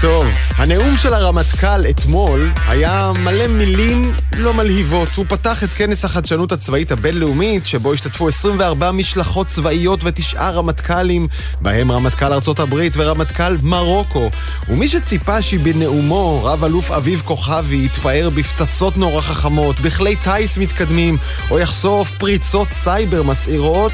טוב. הנאום של הרמטכ"ל אתמול היה מלא מילים לא מלהיבות. הוא פתח את כנס החדשנות הצבאית הבינלאומית, שבו השתתפו 24 משלחות צבאיות ותשעה רמטכ"לים, בהם רמטכ"ל ארצות הברית ורמטכ"ל מרוקו. ומי שציפה שבנאומו רב אלוף אביב כוכבי יתפאר בפצצות נורא חכמות, בכלי טיס מתקדמים, או יחשוף פריצות סייבר מסעירות,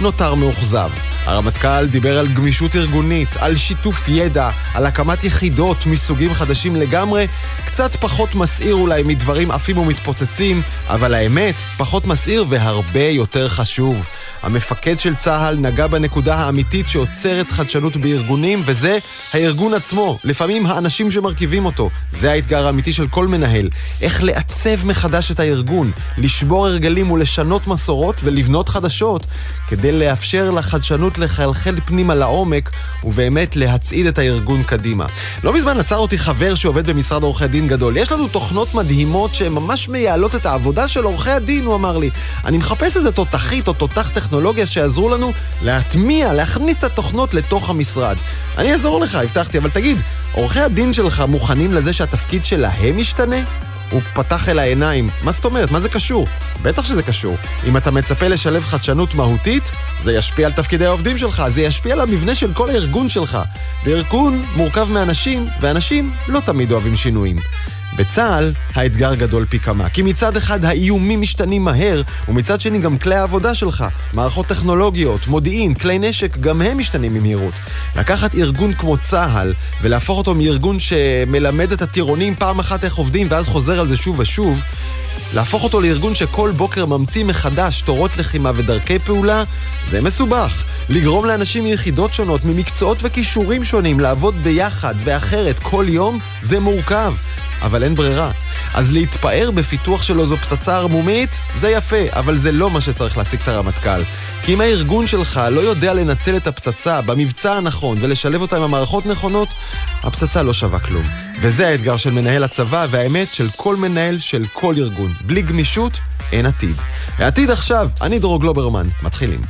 נותר מאוכזב. הרמטכ"ל דיבר על גמישות ארגונית, על שיתוף ידע, על הקמת יחידות מסוגים חדשים לגמרי, קצת פחות מסעיר אולי מדברים עפים ומתפוצצים, אבל האמת, פחות מסעיר והרבה יותר חשוב. המפקד של צה"ל נגע בנקודה האמיתית שעוצרת חדשנות בארגונים, וזה הארגון עצמו, לפעמים האנשים שמרכיבים אותו. זה האתגר האמיתי של כל מנהל. איך לעצב מחדש את הארגון, לשבור הרגלים ולשנות מסורות ולבנות חדשות, כדי לאפשר לחדשנות לחלחל פנימה לעומק, ובאמת להצעיד את הארגון קדימה. לא מזמן עצר אותי חבר שעובד במשרד עורכי דין גדול. יש לנו תוכנות מדהימות שהן ממש מייעלות את העבודה של עורכי הדין, הוא אמר לי. אני מחפש איזה תותחית או תותח טכנולוגיה שיעזרו לנו להטמיע, להכניס את התוכנות לתוך המשרד. אני אעזור לך, הבטחתי, אבל תגיד, עורכי הדין שלך מוכנים לזה שהתפקיד שלהם ישתנה? הוא פתח אל העיניים. מה זאת אומרת? מה זה קשור? בטח שזה קשור. אם אתה מצפה לשלב חדשנות מהותית, זה ישפיע על תפקידי העובדים שלך, זה ישפיע על המבנה של כל הארגון שלך. וארגון מורכב מאנשים, ואנשים לא תמיד אוהבים שינויים. בצה"ל האתגר גדול פי כמה, כי מצד אחד האיומים משתנים מהר, ומצד שני גם כלי העבודה שלך, מערכות טכנולוגיות, מודיעין, כלי נשק, גם הם משתנים במהירות. לקחת ארגון כמו צה"ל ולהפוך אותו מארגון שמלמד את הטירונים פעם אחת איך עובדים ואז חוזר על זה שוב ושוב, להפוך אותו לארגון שכל בוקר ממציא מחדש תורות לחימה ודרכי פעולה, זה מסובך. לגרום לאנשים מיחידות שונות, ממקצועות וכישורים שונים לעבוד ביחד ואחרת כל יום, זה מורכב. אבל אין ברירה. אז להתפאר בפיתוח שלו זו פצצה ערמומית, זה יפה, אבל זה לא מה שצריך להשיג את הרמטכ"ל. כי אם הארגון שלך לא יודע לנצל את הפצצה במבצע הנכון ולשלב אותה עם המערכות נכונות, הפצצה לא שווה כלום. וזה האתגר של מנהל הצבא, והאמת של כל מנהל של כל ארגון. בלי גמישות, אין עתיד. העתיד עכשיו, אני דרור גלוברמן. מתחילים.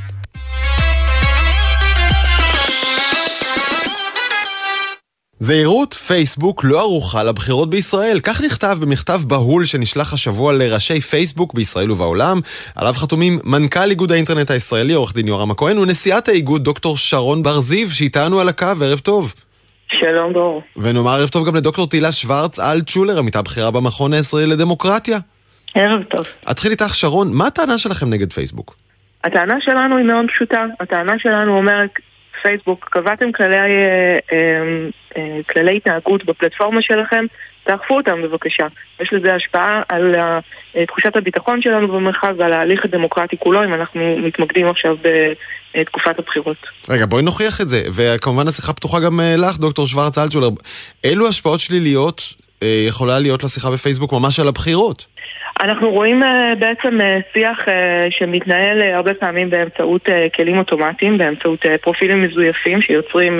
זהירות, פייסבוק לא ערוכה לבחירות בישראל. כך נכתב במכתב בהול שנשלח השבוע לראשי פייסבוק בישראל ובעולם. עליו חתומים מנכ"ל איגוד האינטרנט הישראלי, עורך דין יורם הכהן, ונשיאת האיגוד, דוקטור שרון בר זיו, שאיתנו על הקו, ערב טוב. שלום דרור. ונאמר ערב טוב גם לדוקטור תהילה שוורץ אלטשולר, עמיתה בכירה במכון הישראלי לדמוקרטיה. ערב טוב. אתחיל איתך, שרון, מה הטענה שלכם נגד פייסבוק? הטענה שלנו היא מאוד פשוטה. הטענה שלנו אומרת, פייסבוק, קבעתם כללי, אה, אה, אה, כללי התנהגות בפלטפורמה שלכם, תאכפו אותם בבקשה. יש לזה השפעה על תחושת הביטחון שלנו במרחב ועל ההליך הדמוקרטי כולו, אם אנחנו מתמקדים עכשיו בתקופת הבחירות. רגע, בואי נוכיח את זה. וכמובן השיחה פתוחה גם לך, דוקטור שוורץ אלטשולר. אילו השפעות שליליות יכולה להיות לשיחה בפייסבוק ממש על הבחירות? אנחנו רואים uh, בעצם uh, שיח שמתנהל הרבה פעמים באמצעות כלים אוטומטיים, באמצעות פרופילים מזויפים שיוצרים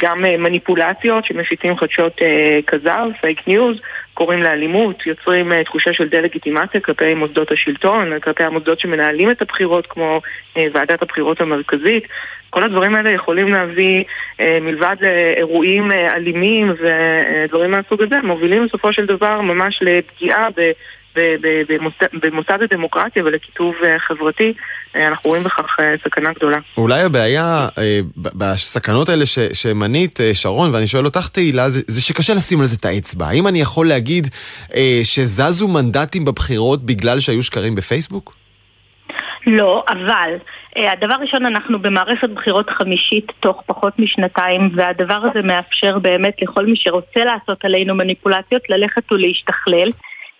גם מניפולציות, שמפיצים חדשות כזב, פייק ניוז, קוראים לאלימות, יוצרים תחושה של דה-לגיטימציה כלפי מוסדות השלטון, כלפי המוסדות שמנהלים את הבחירות כמו ועדת הבחירות המרכזית. כל הדברים האלה יכולים להביא, אה, מלבד לאירועים אה, אלימים ודברים מהסוג הזה, מובילים בסופו של דבר ממש לפגיעה ב... במוסד הדמוקרטיה ולקיטוב אה, חברתי, אנחנו רואים בכך סכנה גדולה. אולי הבעיה בסכנות האלה ש, שמנית, שרון, ואני שואל אותך תהילה, זה, זה שקשה לשים על זה את האצבע. האם אני יכול להגיד שזזו מנדטים בבחירות בגלל שהיו שקרים בפייסבוק? לא, אבל הדבר ראשון, אנחנו במערכת בחירות חמישית תוך פחות משנתיים, והדבר הזה מאפשר באמת לכל מי שרוצה לעשות עלינו מניפולציות ללכת ולהשתכלל.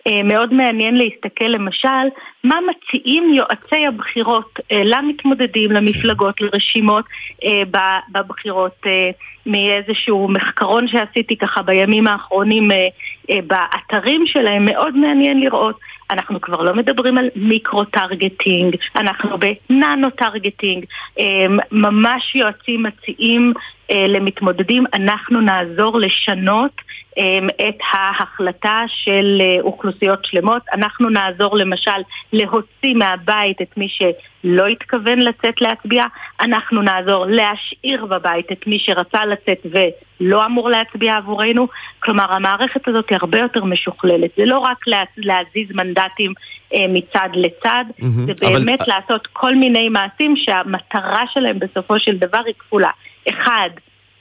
אה, מאוד מעניין להסתכל למשל מה מציעים יועצי הבחירות אה, למתמודדים, למפלגות, לרשימות אה, בבחירות מאיזשהו מחקרון שעשיתי ככה בימים האחרונים באתרים שלהם, מאוד מעניין לראות. אנחנו כבר לא מדברים על micro-targeting, אנחנו ב nano-targeting, ממש יועצים מציעים למתמודדים, אנחנו נעזור לשנות את ההחלטה של אוכלוסיות שלמות, אנחנו נעזור למשל להוציא מהבית את מי שלא התכוון לצאת להצביע, אנחנו נעזור להשאיר בבית את מי שרצה לצאת ולא אמור להצביע עבורנו. כלומר, המערכת הזאת היא הרבה יותר משוכללת. זה לא רק לה, להזיז מנדטים אה, מצד לצד, mm-hmm, זה באמת אבל... לעשות כל מיני מעשים שהמטרה שלהם בסופו של דבר היא כפולה. אחד,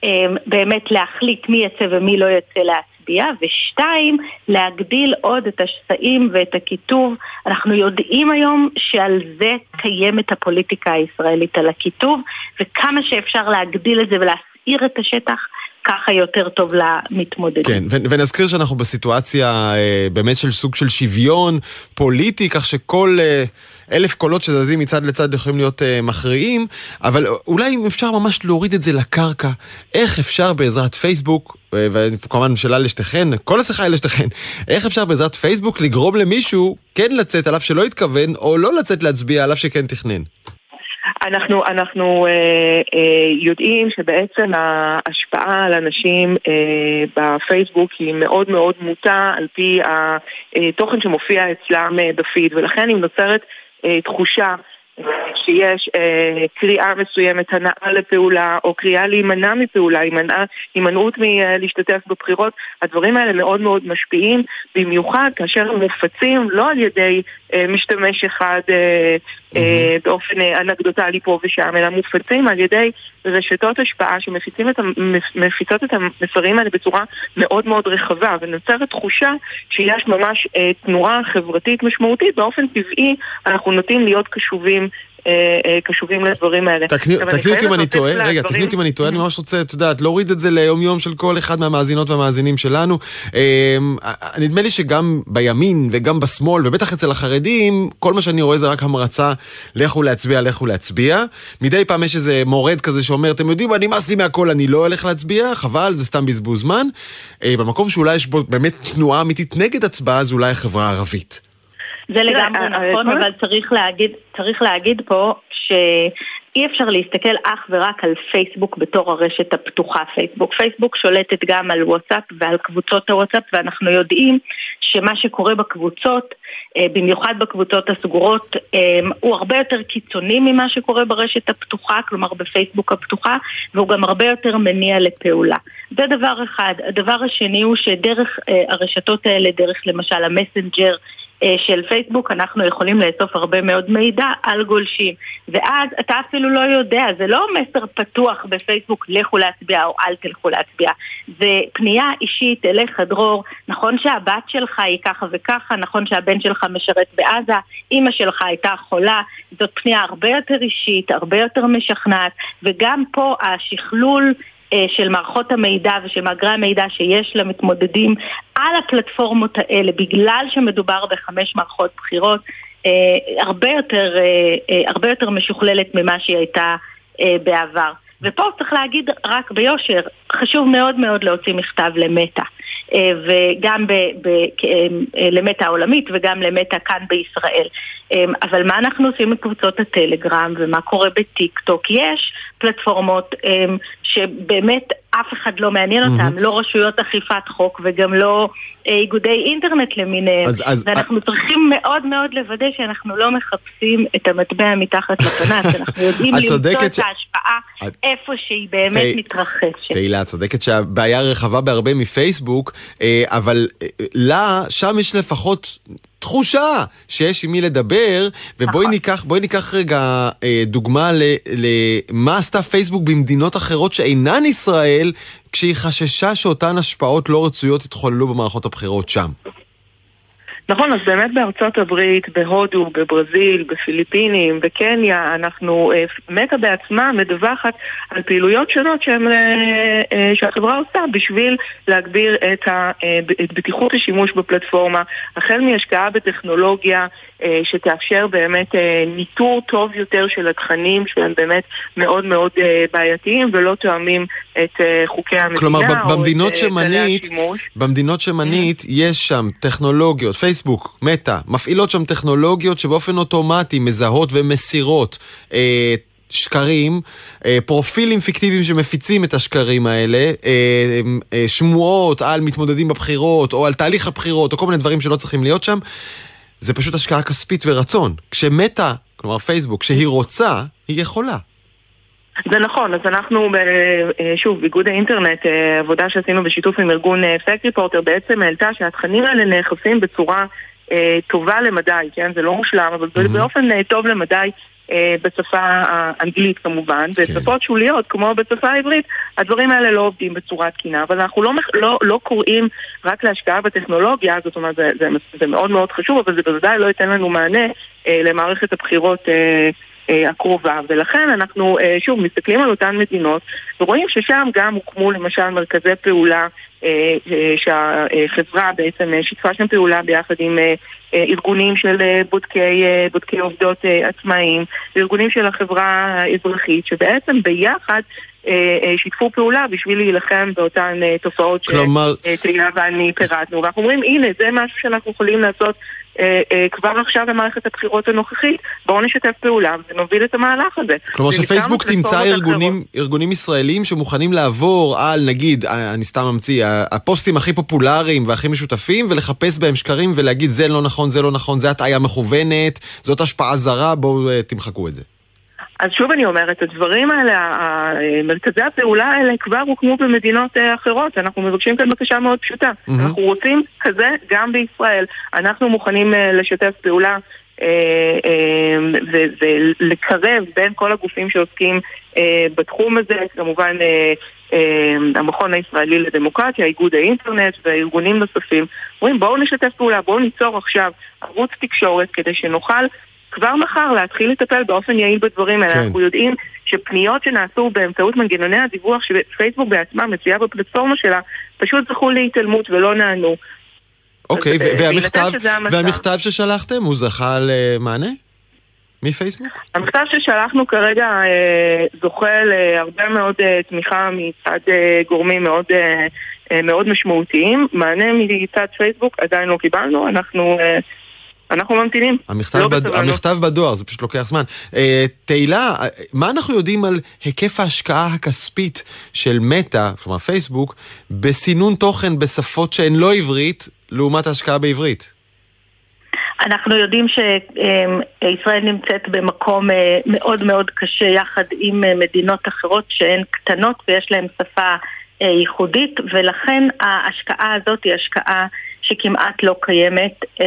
אה, באמת להחליט מי יצא ומי לא יצא להצביע. להצביע, ושתיים, להגדיל עוד את השסעים ואת הקיטוב. אנחנו יודעים היום שעל זה קיימת הפוליטיקה הישראלית, על הקיטוב, וכמה שאפשר להגדיל את זה ולהסעיר את השטח. ככה יותר טוב למתמודדים. כן, ונזכיר שאנחנו בסיטואציה אה, באמת של סוג של שוויון פוליטי, כך שכל אה, אלף קולות שזזים מצד לצד יכולים להיות אה, מכריעים, אבל אולי אם אפשר ממש להוריד את זה לקרקע, איך אפשר בעזרת פייסבוק, אה, וכמובן שאלה לשתיכן, כל השיחה היא לשתיכן, איך אפשר בעזרת פייסבוק לגרום למישהו כן לצאת על אף שלא התכוון, או לא לצאת להצביע על אף שכן תכנן? אנחנו, אנחנו אה, אה, יודעים שבעצם ההשפעה על אנשים אה, בפייסבוק היא מאוד מאוד מוטה על פי התוכן שמופיע אצלם אה, בפיד ולכן אם נוצרת אה, תחושה שיש אה, קריאה מסוימת, הנאה לפעולה, או קריאה להימנע מפעולה, הימנעות מלהשתתף בבחירות, הדברים האלה מאוד מאוד משפיעים, במיוחד כאשר הם מופצים לא על ידי אה, משתמש אחד אה, אה, באופן אה, אנקדוטלי פה ושם, אלא מופצים על ידי רשתות השפעה שמפיצות את המסרים האלה בצורה מאוד מאוד רחבה, ונוצרת תחושה שיש ממש אה, תנועה חברתית משמעותית, באופן טבעי אנחנו נוטים להיות קשובים אה, אה, קשובים לדברים האלה. תקני אותי אם אני טועה, רגע, תקני אותי אם אני טועה, אני ממש רוצה, את יודעת, להוריד את זה ליום יום של כל אחד מהמאזינות והמאזינים שלנו. אמ, נדמה לי שגם בימין וגם בשמאל, ובטח אצל החרדים, כל מה שאני רואה זה רק המרצה, לכו להצביע, לכו להצביע. מדי פעם יש איזה מורד כזה שאומר, אתם יודעים מה, נמאס לי מהכל, אני לא הולך להצביע, חבל, זה סתם בזבוז זמן. אה, במקום שאולי יש בו באמת תנועה אמיתית נגד הצבעה, זה אולי החברה הערבית. זה לגמרי נכון, אבל צריך להגיד, צריך להגיד פה שאי אפשר להסתכל אך ורק על פייסבוק בתור הרשת הפתוחה. פייסבוק. פייסבוק שולטת גם על וואטסאפ ועל קבוצות הוואטסאפ, ואנחנו יודעים שמה שקורה בקבוצות, אה, במיוחד בקבוצות הסגורות, אה, הוא הרבה יותר קיצוני ממה שקורה ברשת הפתוחה, כלומר בפייסבוק הפתוחה, והוא גם הרבה יותר מניע לפעולה. זה דבר אחד. הדבר השני הוא שדרך אה, הרשתות האלה, דרך למשל המסנג'ר, אה, של פייסבוק אנחנו יכולים לאסוף הרבה מאוד מידע על גולשים. ואז אתה אפילו לא יודע, זה לא מסר פתוח בפייסבוק לכו להצביע או אל תלכו להצביע זה פנייה אישית אליך דרור. נכון שהבת שלך היא ככה וככה, נכון שהבן שלך משרת בעזה, אימא שלך הייתה חולה זאת פנייה הרבה יותר אישית, הרבה יותר משכנעת וגם פה השכלול אה, של מערכות המידע ושל מאגרי המידע שיש למתמודדים על הפלטפורמות האלה, בגלל שמדובר בחמש מערכות בחירות, אה, הרבה יותר, אה, הרבה יותר משוכללת ממה שהיא הייתה בעבר. ופה צריך להגיד רק ביושר, חשוב מאוד מאוד להוציא מכתב למטא, אה, וגם אה, למטא העולמית וגם למטא כאן בישראל. אה, אבל מה אנחנו עושים בקבוצות הטלגרם ומה קורה בטיק טוק? יש פלטפורמות שבאמת אף אחד לא מעניין אותם, לא רשויות אכיפת חוק וגם לא איגודי אינטרנט למיניהם. אז, אז, ואנחנו אז... צריכים מאוד מאוד לוודא שאנחנו לא מחפשים את המטבע מתחת לפנס, אנחנו יודעים למצוא את ההשפעה איפה שהיא באמת מתרחשת. תהילה, את צודקת שהבעיה רחבה בהרבה מפייסבוק, אה, אבל אה, לה, שם יש לפחות תחושה שיש עם מי לדבר, ובואי נכון. ניקח, ניקח רגע אה, דוגמה למה עשתה פייסבוק במדינות אחרות שאינן ישראל, כשהיא חששה שאותן השפעות לא רצויות יתחוללו במערכות הבחירות שם. נכון, אז באמת בארצות הברית, בהודו, בברזיל, בפיליפינים, בקניה, אנחנו, אה, מטא בעצמה מדווחת על פעילויות שונות שהם, אה, אה, שהחברה עושה בשביל להגביר את, ה, את בטיחות השימוש בפלטפורמה, החל מהשקעה בטכנולוגיה שתאפשר באמת ניטור טוב יותר של התכנים שהם באמת מאוד מאוד בעייתיים ולא תואמים את חוקי המדינה כלומר, במדינות שמנית, במדינות שמנית mm-hmm. יש שם טכנולוגיות, פייסבוק, מטא, מפעילות שם טכנולוגיות שבאופן אוטומטי מזהות ומסירות אה, שקרים, אה, פרופילים פיקטיביים שמפיצים את השקרים האלה, אה, אה, שמועות על מתמודדים בבחירות או על תהליך הבחירות או כל מיני דברים שלא צריכים להיות שם. זה פשוט השקעה כספית ורצון. כשמטא, כלומר פייסבוק, כשהיא רוצה, היא יכולה. זה נכון, אז אנחנו, שוב, באיגוד האינטרנט, עבודה שעשינו בשיתוף עם ארגון פק ריפורטר, בעצם העלתה שהתכנים האלה נאכפים בצורה טובה למדי, כן? זה לא מושלם, אבל mm-hmm. באופן טוב למדי אה, בשפה האנגלית כמובן, בשפות כן. שוליות כמו בשפה העברית, הדברים האלה לא עובדים בצורה תקינה, אבל אנחנו לא, לא, לא קוראים רק להשקעה בטכנולוגיה, זאת אומרת זה, זה, זה מאוד מאוד חשוב, אבל זה בוודאי לא ייתן לנו מענה אה, למערכת הבחירות אה, אה, הקרובה, ולכן אנחנו אה, שוב מסתכלים על אותן מדינות ורואים ששם גם הוקמו למשל מרכזי פעולה אה, שהחברה בעצם שיתפה שם פעולה ביחד עם ארגונים של בודקי, בודקי עובדות עצמאיים, ארגונים של החברה האזרחית, שבעצם ביחד שיתפו פעולה בשביל להילחם באותן תופעות כלומר... שתהילה ואני פירטנו. ואנחנו אומרים, הנה, זה משהו שאנחנו יכולים לעשות אה, אה, כבר עכשיו במערכת הבחירות הנוכחית, בואו נשתף פעולה ונוביל את המהלך הזה. כלומר שפייסבוק תמצא ארגונים, ארגונים ישראלים שמוכנים לעבור על, נגיד, אה, אני סתם ממציא, הפוסטים הכי פופולריים והכי משותפים, ולחפש בהם שקרים ולהגיד זה לא נכון, זה לא נכון, זה הטעיה מכוונת, זאת השפעה זרה, בואו תמחקו את זה. אז שוב אני אומרת, הדברים האלה, מרכזי הפעולה האלה כבר הוקמו במדינות אה, אחרות. אנחנו מבקשים כאן בקשה מאוד פשוטה. Mm-hmm. אנחנו רוצים כזה גם בישראל. אנחנו מוכנים אה, לשתף פעולה אה, ולקרב בין כל הגופים שעוסקים בתחום הזה, כמובן המכון הישראלי לדמוקרטיה, איגוד האינטרנט וארגונים נוספים. אומרים בואו נשתף פעולה, בואו ניצור עכשיו ערוץ תקשורת כדי שנוכל כבר מחר להתחיל לטפל באופן יעיל בדברים האלה. כן. אנחנו יודעים שפניות שנעשו באמצעות מנגנוני הדיווח שפייסבוק בעצמה מציעה בפלטפורמה שלה, פשוט זכו להתעלמות ולא נענו. אוקיי, אז, והמכתב, והמכתב ששלחתם, הוא זכה למענה? מפייסבוק? המכתב ששלחנו כרגע אה, זוכה להרבה מאוד אה, תמיכה מצד אה, גורמים מאוד, אה, אה, מאוד משמעותיים. מענה מצד פייסבוק עדיין לא קיבלנו, אנחנו... אה, אנחנו ממתינים. המכתב, לא בד... המכתב בדואר, זה פשוט לוקח זמן. אה, תהילה, מה אנחנו יודעים על היקף ההשקעה הכספית של מטא, כלומר פייסבוק, בסינון תוכן בשפות שהן לא עברית, לעומת ההשקעה בעברית? אנחנו יודעים שישראל נמצאת במקום אה, מאוד מאוד קשה יחד עם אה, מדינות אחרות שהן קטנות ויש להן שפה אה, ייחודית ולכן ההשקעה הזאת היא השקעה שכמעט לא קיימת אמ,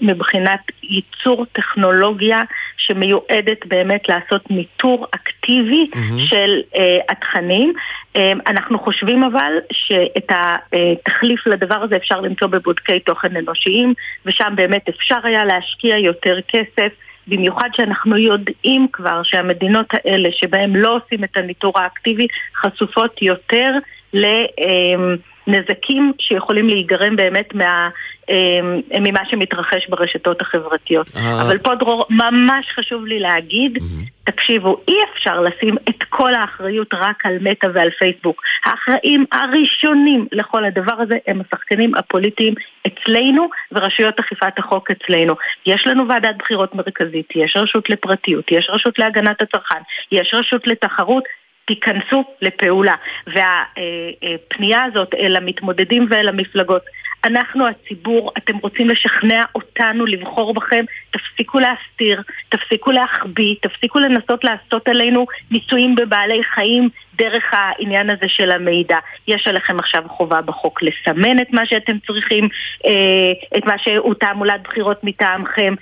מבחינת ייצור טכנולוגיה שמיועדת באמת לעשות ניטור אקטיבי mm-hmm. של uh, התכנים. Um, אנחנו חושבים אבל שאת התחליף לדבר הזה אפשר למצוא בבודקי תוכן אנושיים, ושם באמת אפשר היה להשקיע יותר כסף. במיוחד שאנחנו יודעים כבר שהמדינות האלה שבהן לא עושים את הניטור האקטיבי חשופות יותר ל... Um, נזקים שיכולים להיגרם באמת מה, אמ, ממה שמתרחש ברשתות החברתיות. אה. אבל פה דרור, ממש חשוב לי להגיד, תקשיבו, אי אפשר לשים את כל האחריות רק על מטא ועל פייסבוק. האחראים הראשונים לכל הדבר הזה הם השחקנים הפוליטיים אצלנו ורשויות אכיפת החוק אצלנו. יש לנו ועדת בחירות מרכזית, יש רשות לפרטיות, יש רשות להגנת הצרכן, יש רשות לתחרות. תיכנסו לפעולה. והפנייה הזאת אל המתמודדים ואל המפלגות, אנחנו הציבור, אתם רוצים לשכנע אותנו לבחור בכם, תפסיקו להסתיר, תפסיקו להחביא, תפסיקו לנסות לעשות עלינו ניסויים בבעלי חיים דרך העניין הזה של המידע. יש עליכם עכשיו חובה בחוק לסמן את מה שאתם צריכים, אה, את מה שהוא תעמולת בחירות מטעמכם.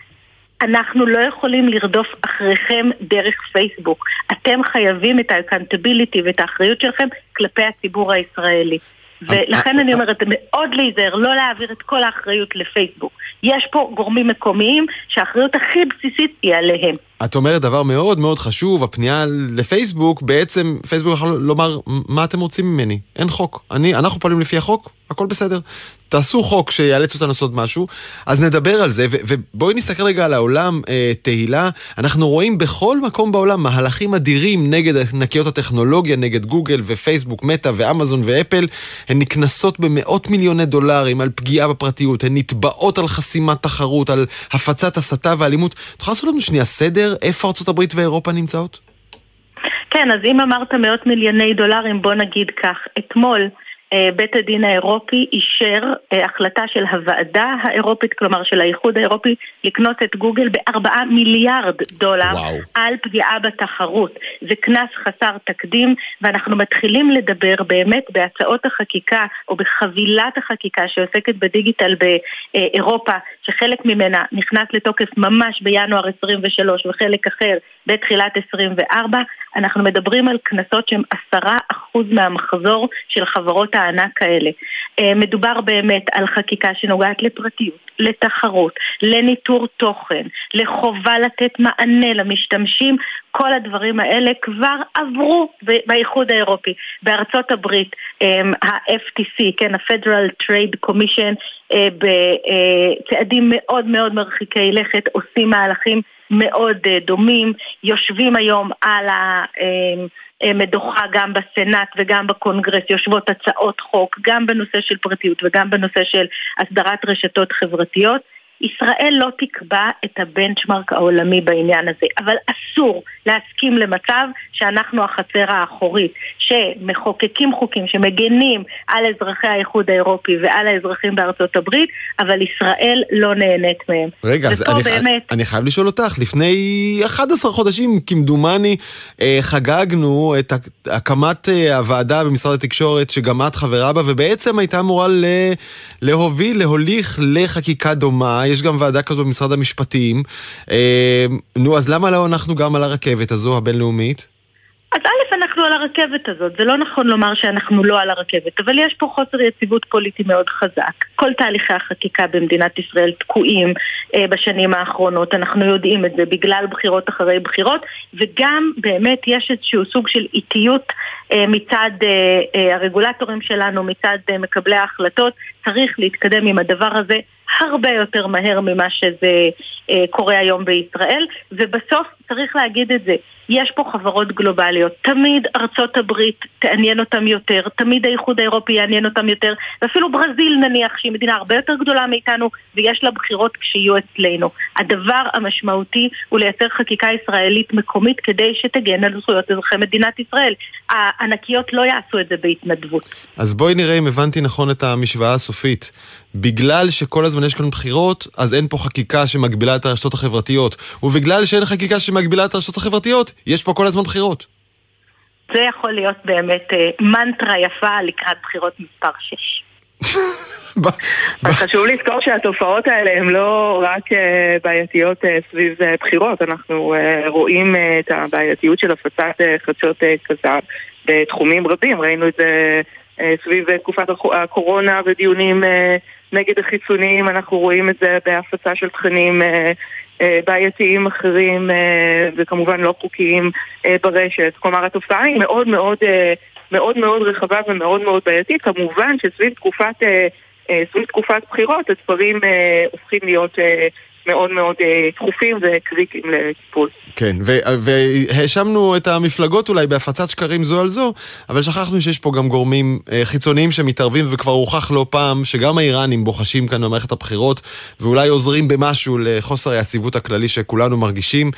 אנחנו לא יכולים לרדוף אחריכם דרך פייסבוק. אתם חייבים את ה-accountability ואת האחריות שלכם כלפי הציבור הישראלי. ולכן אני אומרת, מאוד להיזהר, לא להעביר את כל האחריות לפייסבוק. יש פה גורמים מקומיים שהאחריות הכי בסיסית היא עליהם. את אומרת דבר מאוד מאוד חשוב, הפנייה לפייסבוק, בעצם פייסבוק יכול לומר מה אתם רוצים ממני, אין חוק. אני, אנחנו פועלים לפי החוק, הכל בסדר. תעשו חוק שיאלץ אותנו לעשות משהו, אז נדבר על זה, ובואי נסתכל רגע על העולם, אה, תהילה. אנחנו רואים בכל מקום בעולם מהלכים אדירים נגד ענקיות הטכנולוגיה, נגד גוגל ופייסבוק, מטא ואמזון ואפל. הן נקנסות במאות מיליוני דולרים על פגיעה בפרטיות, הן נתבעות על חסימת תחרות, על הפצת הסתה ואלימות. תוכל לעשות לנו שנייה סדר איפה ארה"ב ואירופה נמצאות? כן, אז אם אמרת מאות מיליוני דולרים, בוא נגיד כך, אתמול אה, בית הדין האירופי אישר אה, החלטה של הוועדה האירופית, כלומר של האיחוד האירופי, לקנות את גוגל בארבעה מיליארד דולר וואו. על פגיעה בתחרות. זה קנס חסר תקדים, ואנחנו מתחילים לדבר באמת בהצעות החקיקה או בחבילת החקיקה שעוסקת בדיגיטל באירופה, שחלק ממנה נכנס לתוקף ממש בינואר 23 וחלק אחר בתחילת 24, אנחנו מדברים על קנסות שהם עשרה אחוז מהמחזור של חברות הענק האלה. אה, מדובר באמת על חקיקה שנוגעת לפרטיות, לתחרות, לניטור תוכן, לחובה לתת מענה למשתמשים, כל הדברים האלה כבר עברו באיחוד האירופי. בארצות הברית אה, ה-FTC, כן, ה-Federal Trade Commission, אה, בצעדים מאוד מאוד מרחיקי לכת עושים מהלכים מאוד דומים, יושבים היום על ה... מדוכה גם בסנאט וגם בקונגרס, יושבות הצעות חוק גם בנושא של פרטיות וגם בנושא של הסדרת רשתות חברתיות. ישראל לא תקבע את הבנצ'מרק העולמי בעניין הזה, אבל אסור להסכים למצב שאנחנו החצר האחורית, שמחוקקים חוקים שמגנים על אזרחי האיחוד האירופי ועל האזרחים בארצות הברית, אבל ישראל לא נהנית מהם. רגע, אז אני, באמת... אני חייב לשאול אותך, לפני 11 חודשים, כמדומני, אה, חגגנו את הקמת אה, הוועדה במשרד התקשורת, שגם את חברה בה, ובעצם הייתה אמורה להוביל, להוליך לחקיקה דומה. יש גם ועדה כזו במשרד המשפטים. אה, נו, אז למה לא אנחנו גם על הרכבת הזו, הבינלאומית? אז א', אנחנו על הרכבת הזאת, זה לא נכון לומר שאנחנו לא על הרכבת, אבל יש פה חוסר יציבות פוליטי מאוד חזק. כל תהליכי החקיקה במדינת ישראל תקועים אה, בשנים האחרונות, אנחנו יודעים את זה, בגלל בחירות אחרי בחירות, וגם באמת יש איזשהו סוג של איטיות אה, מצד אה, אה, הרגולטורים שלנו, מצד אה, מקבלי ההחלטות, צריך להתקדם עם הדבר הזה הרבה יותר מהר ממה שזה אה, קורה היום בישראל, ובסוף צריך להגיד את זה, יש פה חברות גלובליות, תמיד ארצות הברית תעניין אותם יותר, תמיד האיחוד האירופי יעניין אותם יותר, ואפילו ברזיל נניח שהיא מדינה הרבה יותר גדולה מאיתנו ויש לה בחירות כשיהיו אצלנו. הדבר המשמעותי הוא לייצר חקיקה ישראלית מקומית כדי שתגן על זכויות אזרחי מדינת ישראל. הענקיות לא יעשו את זה בהתנדבות. אז בואי נראה אם הבנתי נכון את המשוואה הסופית. בגלל שכל הזמן יש כאן בחירות, אז אין פה חקיקה שמגבילה את הרשתות החברתיות. ובגלל שאין חקיקה שמגבילה את הרשתות החברתיות, יש פה כל הזמן בחירות. זה יכול להיות באמת אה, מנטרה יפה לקראת בחירות מספר 6. חשוב לזכור שהתופעות האלה הן לא רק אה, בעייתיות אה, סביב בחירות, אנחנו רואים את הבעייתיות של הפצת חדשות כזב בתחומים רבים, ראינו את זה סביב תקופת הקורונה ודיונים נגד החיצוניים, אנחנו רואים את זה בהפצה של תכנים בעייתיים אחרים וכמובן לא חוקיים ברשת. כלומר, התופעה היא מאוד מאוד, מאוד מאוד רחבה ומאוד מאוד בעייתית. כמובן שסביב תקופת אה, תקופת בחירות הדברים אה, הופכים להיות אה, מאוד מאוד דחופים וקריטיים לטיפול. כן, והאשמנו את המפלגות אולי בהפצת שקרים זו על זו, אבל שכחנו שיש פה גם גורמים חיצוניים שמתערבים, וכבר הוכח לא פעם שגם האיראנים בוחשים כאן במערכת הבחירות, ואולי עוזרים במשהו לחוסר היציבות הכללי שכולנו מרגישים.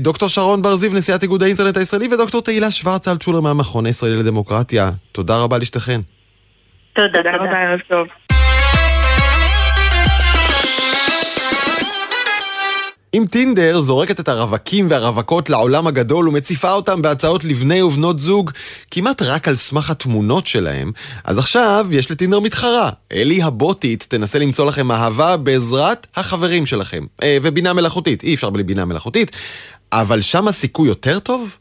דוקטור שרון בר זיו, נשיאת איגוד האינטרנט הישראלי, ודוקטור תהילה שוורץ אלטשולר מהמכון הישראלי לדמוקרטיה. תודה רבה לשתיכן. תודה, תודה רבה, ערב טוב. אם טינדר זורקת את הרווקים והרווקות לעולם הגדול ומציפה אותם בהצעות לבני ובנות זוג כמעט רק על סמך התמונות שלהם, אז עכשיו יש לטינדר מתחרה. אלי הבוטית תנסה למצוא לכם אהבה בעזרת החברים שלכם. אה, ובינה מלאכותית, אי אפשר בלי בינה מלאכותית, אבל שם הסיכוי יותר טוב?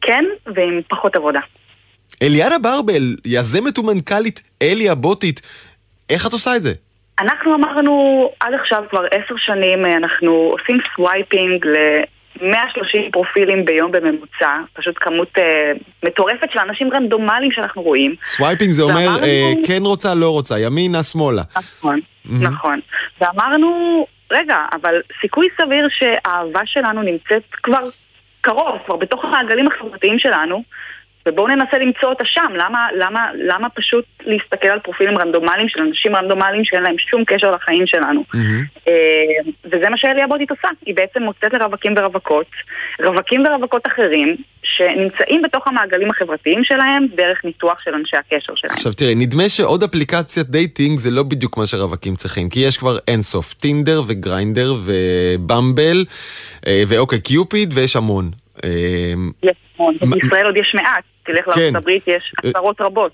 כן, ועם פחות עבודה. אליאנה ברבל, יזמת ומנכ"לית אלי הבוטית, איך את עושה את זה? אנחנו אמרנו, עד עכשיו כבר עשר שנים אה, אנחנו עושים swiping ל-130 פרופילים ביום בממוצע, פשוט כמות אה, מטורפת של אנשים רנדומליים שאנחנו רואים. swiping זה אומר ואמרנו... אה, כן רוצה, לא רוצה, ימינה, שמאלה. נכון, mm-hmm. נכון. ואמרנו, רגע, אבל סיכוי סביר שהאהבה שלנו נמצאת כבר קרוב, כבר בתוך המעגלים החברתיים שלנו. ובואו ננסה למצוא אותה שם, למה, למה, למה פשוט להסתכל על פרופילים רנדומליים של אנשים רנדומליים שאין להם שום קשר לחיים שלנו? Mm-hmm. וזה מה שאלי הבוטית עושה, היא בעצם מוצאת לרווקים ורווקות, רווקים ורווקות אחרים, שנמצאים בתוך המעגלים החברתיים שלהם דרך ניתוח של אנשי הקשר שלהם. עכשיו תראי, נדמה שעוד אפליקציית dating זה לא בדיוק מה שרווקים צריכים, כי יש כבר אינסוף, טינדר וגריינדר ובמבל אה, ואוקיי קיופיד ויש המון. אה, יש המון, בישראל עוד יש מעט. תלך כן. לארצות הברית, יש אה, עשרות רבות.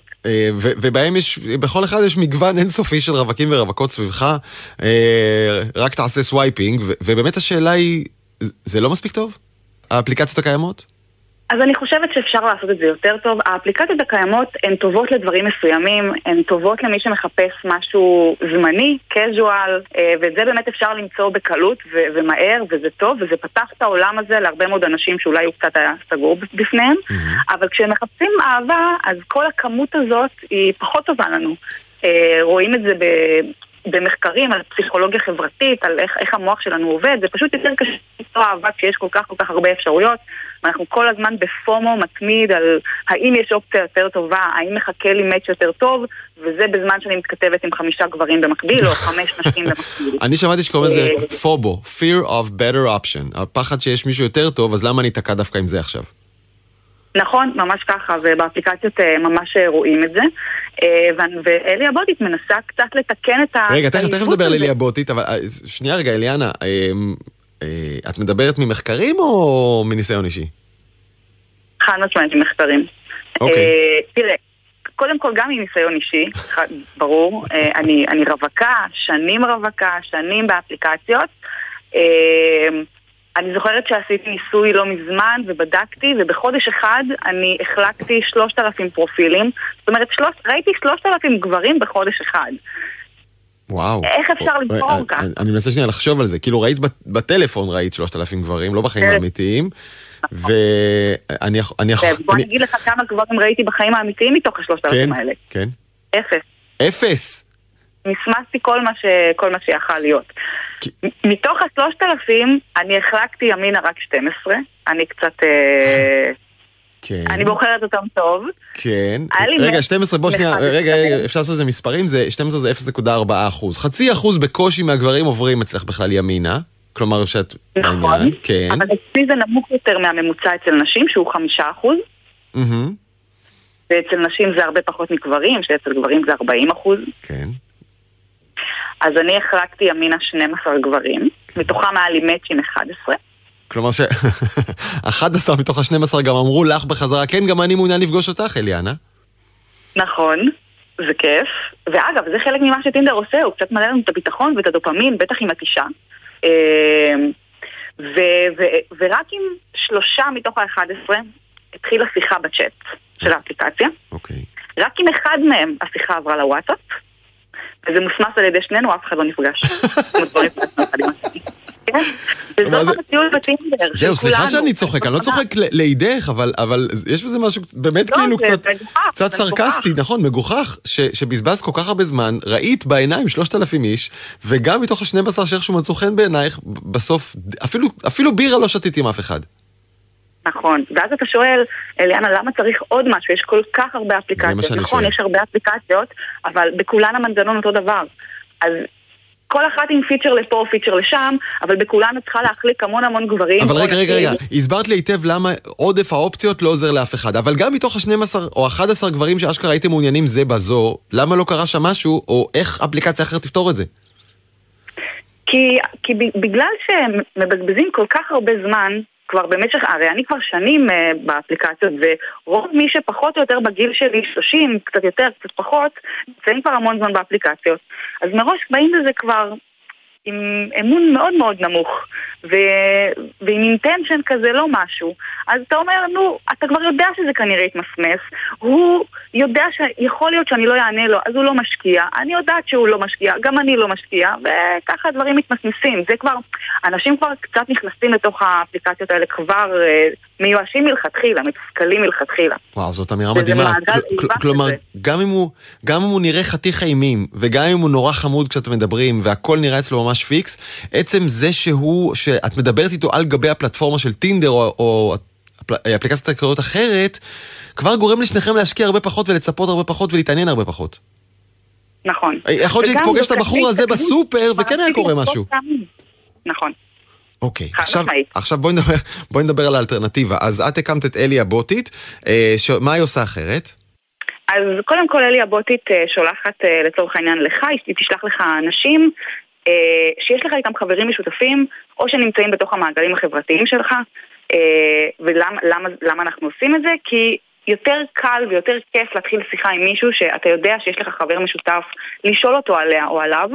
ובהם יש, בכל אחד יש מגוון אינסופי של רווקים ורווקות סביבך, רק תעשה swiping, ובאמת השאלה היא, זה לא מספיק טוב? האפליקציות הקיימות? אז אני חושבת שאפשר לעשות את זה יותר טוב. האפליקציות הקיימות הן טובות לדברים מסוימים, הן טובות למי שמחפש משהו זמני, casual, אה, ואת זה באמת אפשר למצוא בקלות ו- ומהר, וזה טוב, וזה פתח את העולם הזה להרבה מאוד אנשים שאולי הוא קצת היה סגור בפניהם, mm-hmm. אבל כשהם מחפשים אהבה, אז כל הכמות הזאת היא פחות טובה לנו. אה, רואים את זה ב... במחקרים על פסיכולוגיה חברתית, על איך, איך המוח שלנו עובד, זה פשוט יותר קשה למצוא אהבה כשיש כל כך כל כך הרבה אפשרויות. ואנחנו כל הזמן בפומו מתמיד על האם יש אופציה יותר טובה, האם מחכה לי מאץ' יותר טוב, וזה בזמן שאני מתכתבת עם חמישה גברים במקביל, או חמש נשים במקביל. אני שמעתי שקוראים לזה אה, פובו, fear of better option, הפחד שיש מישהו יותר טוב, אז למה אני אתקע דווקא עם זה עכשיו? נכון, ממש ככה, ובאפליקציות אה, ממש אה, רואים את זה. ואלי הבוטית מנסה קצת לתקן את ה... רגע, תכף נדבר על אלי הבוטית, אבל שנייה רגע, אליאנה, אה, את מדברת ממחקרים או מניסיון אישי? חד משמעית ממחקרים. אוקיי. אה, תראה, קודם כל גם מניסיון אישי, ברור. אה, אני רווקה, שנים רווקה, שנים באפליקציות. אני זוכרת שעשיתי ניסוי לא מזמן ובדקתי, ובחודש אחד אני החלקתי שלושת אלפים פרופילים. זאת אומרת, שלוש, ראיתי שלושת אלפים גברים בחודש אחד. וואו. איך אפשר לבחור אה, כך? אני מנסה שנייה לחשוב על זה. כאילו ראית בטלפון ראית 3,000 גברים, לא בחיים כן. האמיתיים. ואני יכול... בוא אני אגיד לך כמה גברים ראיתי בחיים האמיתיים מתוך השלושת אלפים כן, האלה. כן. אפס. אפס? מסמסתי כל מה, ש... כל מה שיכל להיות. מתוך השלושת אלפים, אני החלקתי ימינה רק 12. אני קצת... אה, כן. אני בוחרת אותם טוב. כן. רגע, 12, בוא שנייה, רגע, אפשר לעשות את זה מספרים, 12 זה 0.4 אחוז. חצי אחוז בקושי מהגברים עוברים אצלך בכלל ימינה. כלומר שאת נכון, כן. אבל אצלי זה נמוך יותר מהממוצע אצל נשים, שהוא חמישה אחוז. ואצל נשים זה הרבה פחות מגברים, שאצל גברים זה 40 אחוז. כן. אז אני החלקתי ימינה 12 גברים, מתוכם היה לי מאצ'ים 11. כלומר ש-11 מתוך ה-12 גם אמרו לך בחזרה, כן, גם אני מעוניין לפגוש אותך, אליאנה. נכון, זה כיף. ואגב, זה חלק ממה שטינדר עושה, הוא קצת מלא לנו את הביטחון ואת הדופמין, בטח עם התשעה. אמ, ורק עם שלושה מתוך ה-11 התחילה שיחה בצ'אט של האפליקציה. אוקיי. רק עם אחד מהם השיחה עברה לוואטסאפ, וזה מוסמס על ידי שנינו, אף אחד לא נפגש. זהו, סליחה שאני צוחק, אני לא צוחק לידך, אבל יש בזה משהו באמת לא, כאילו קצת סרקסטי, נכון, מגוחך, שבזבזת כל כך הרבה זמן, ראית בעיניים שלושת אלפים איש, וגם מתוך השנים עשר שאיכשהו מצאו חן בעינייך, בסוף, אפילו בירה לא שתית עם אף אחד. נכון, ואז אתה שואל, אליאנה, למה צריך עוד משהו? יש כל כך הרבה אפליקציות. נכון, יש הרבה אפליקציות, אבל בכולן המנגנון אותו דבר. אז כל אחת עם פיצ'ר לפה, פיצ'ר לשם, אבל בכולן את צריכה להחליק המון המון גברים. אבל רגע, רגע, רגע, הסברת לי היטב למה עודף האופציות לא עוזר לאף אחד. אבל גם מתוך ה-12 או 11 גברים שאשכרה הייתם מעוניינים זה בזו, למה לא קרה שם משהו, או איך אפליקציה אחרת תפתור את זה? כי, כי בגלל שהם מבזבזים כל כך הרבה זמן כבר במשך, הרי אני כבר שנים uh, באפליקציות, ורוב מי שפחות או יותר בגיל שלי, 30, קצת יותר, קצת פחות, נמצאים כבר המון זמן באפליקציות. אז מראש באים לזה כבר עם אמון מאוד מאוד נמוך, ו... ועם אינטנשן כזה לא משהו. אז אתה אומר, נו, אתה כבר יודע שזה כנראה יתמסמס, הוא יודע שיכול להיות שאני לא אענה לו, אז הוא לא משקיע, אני יודעת שהוא לא משקיע, גם אני לא משקיע, וככה הדברים מתמסמסים. זה כבר, אנשים כבר קצת נכנסים לתוך האפליקציות האלה כבר אה, מיואשים מלכתחילה, מתוסכלים מלכתחילה. וואו, זאת אמירה מדהימה. כלומר, גם אם, הוא, גם אם הוא נראה חתיך אימים, וגם אם הוא נורא חמוד כשאתם מדברים, והכל נראה אצלו ממש פיקס, עצם זה שהוא, שאת מדברת איתו על גבי הפלטפורמה של טינדר, או, או אפליקציית הקריות אחרת, כבר גורם לשניכם להשקיע הרבה פחות ולצפות הרבה פחות ולהתעניין הרבה פחות. נכון. יכול להיות שהיית פוגש את הבחור הזה בסופר וכן היה קורה משהו. נכון. אוקיי, עכשיו, עכשיו בואי נדבר, בואי נדבר על האלטרנטיבה. אז את הקמת את אלי הבוטית, אה, ש... מה היא עושה אחרת? אז קודם כל אלי הבוטית אה, שולחת אה, לצורך העניין לך, היא תשלח לך אנשים שיש לך איתם חברים משותפים, או שנמצאים בתוך המעגלים החברתיים שלך. ולמה למה, למה אנחנו עושים את זה? כי יותר קל ויותר כיף להתחיל שיחה עם מישהו שאתה יודע שיש לך חבר משותף לשאול אותו עליה או עליו.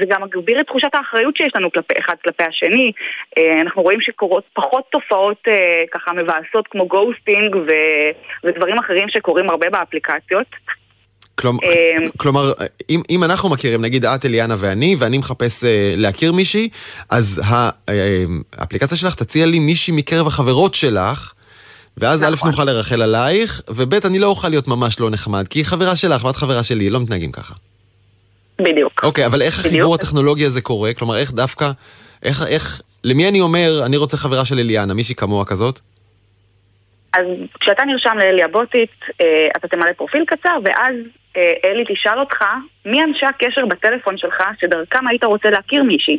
זה גם מגביר את תחושת האחריות שיש לנו כלפי, אחד כלפי השני. אנחנו רואים שקורות פחות תופעות ככה מבאסות כמו גוסטינג ו, ודברים אחרים שקורים הרבה באפליקציות. כלומר, כלומר אם, אם אנחנו מכירים, נגיד את אליאנה ואני, ואני מחפש uh, להכיר מישהי, אז אה, האפליקציה שלך תציע לי מישהי מקרב החברות שלך, ואז נכון. א' נוכל לרחל עלייך, וב' אני לא אוכל להיות ממש לא נחמד, כי היא חברה שלך ואת חברה שלי, לא מתנהגים ככה. בדיוק. אוקיי, אבל איך בדיוק. החיבור הטכנולוגי הזה קורה? כלומר, איך דווקא, איך, איך, למי אני אומר, אני רוצה חברה של אליאנה, מישהי כמוה כזאת? אז כשאתה נרשם לאלי הבוטית, אה, אתה תמלא פרופיל קצר, ואז אה, אלי תשאל אותך מי אנשי הקשר בטלפון שלך שדרכם היית רוצה להכיר מישהי.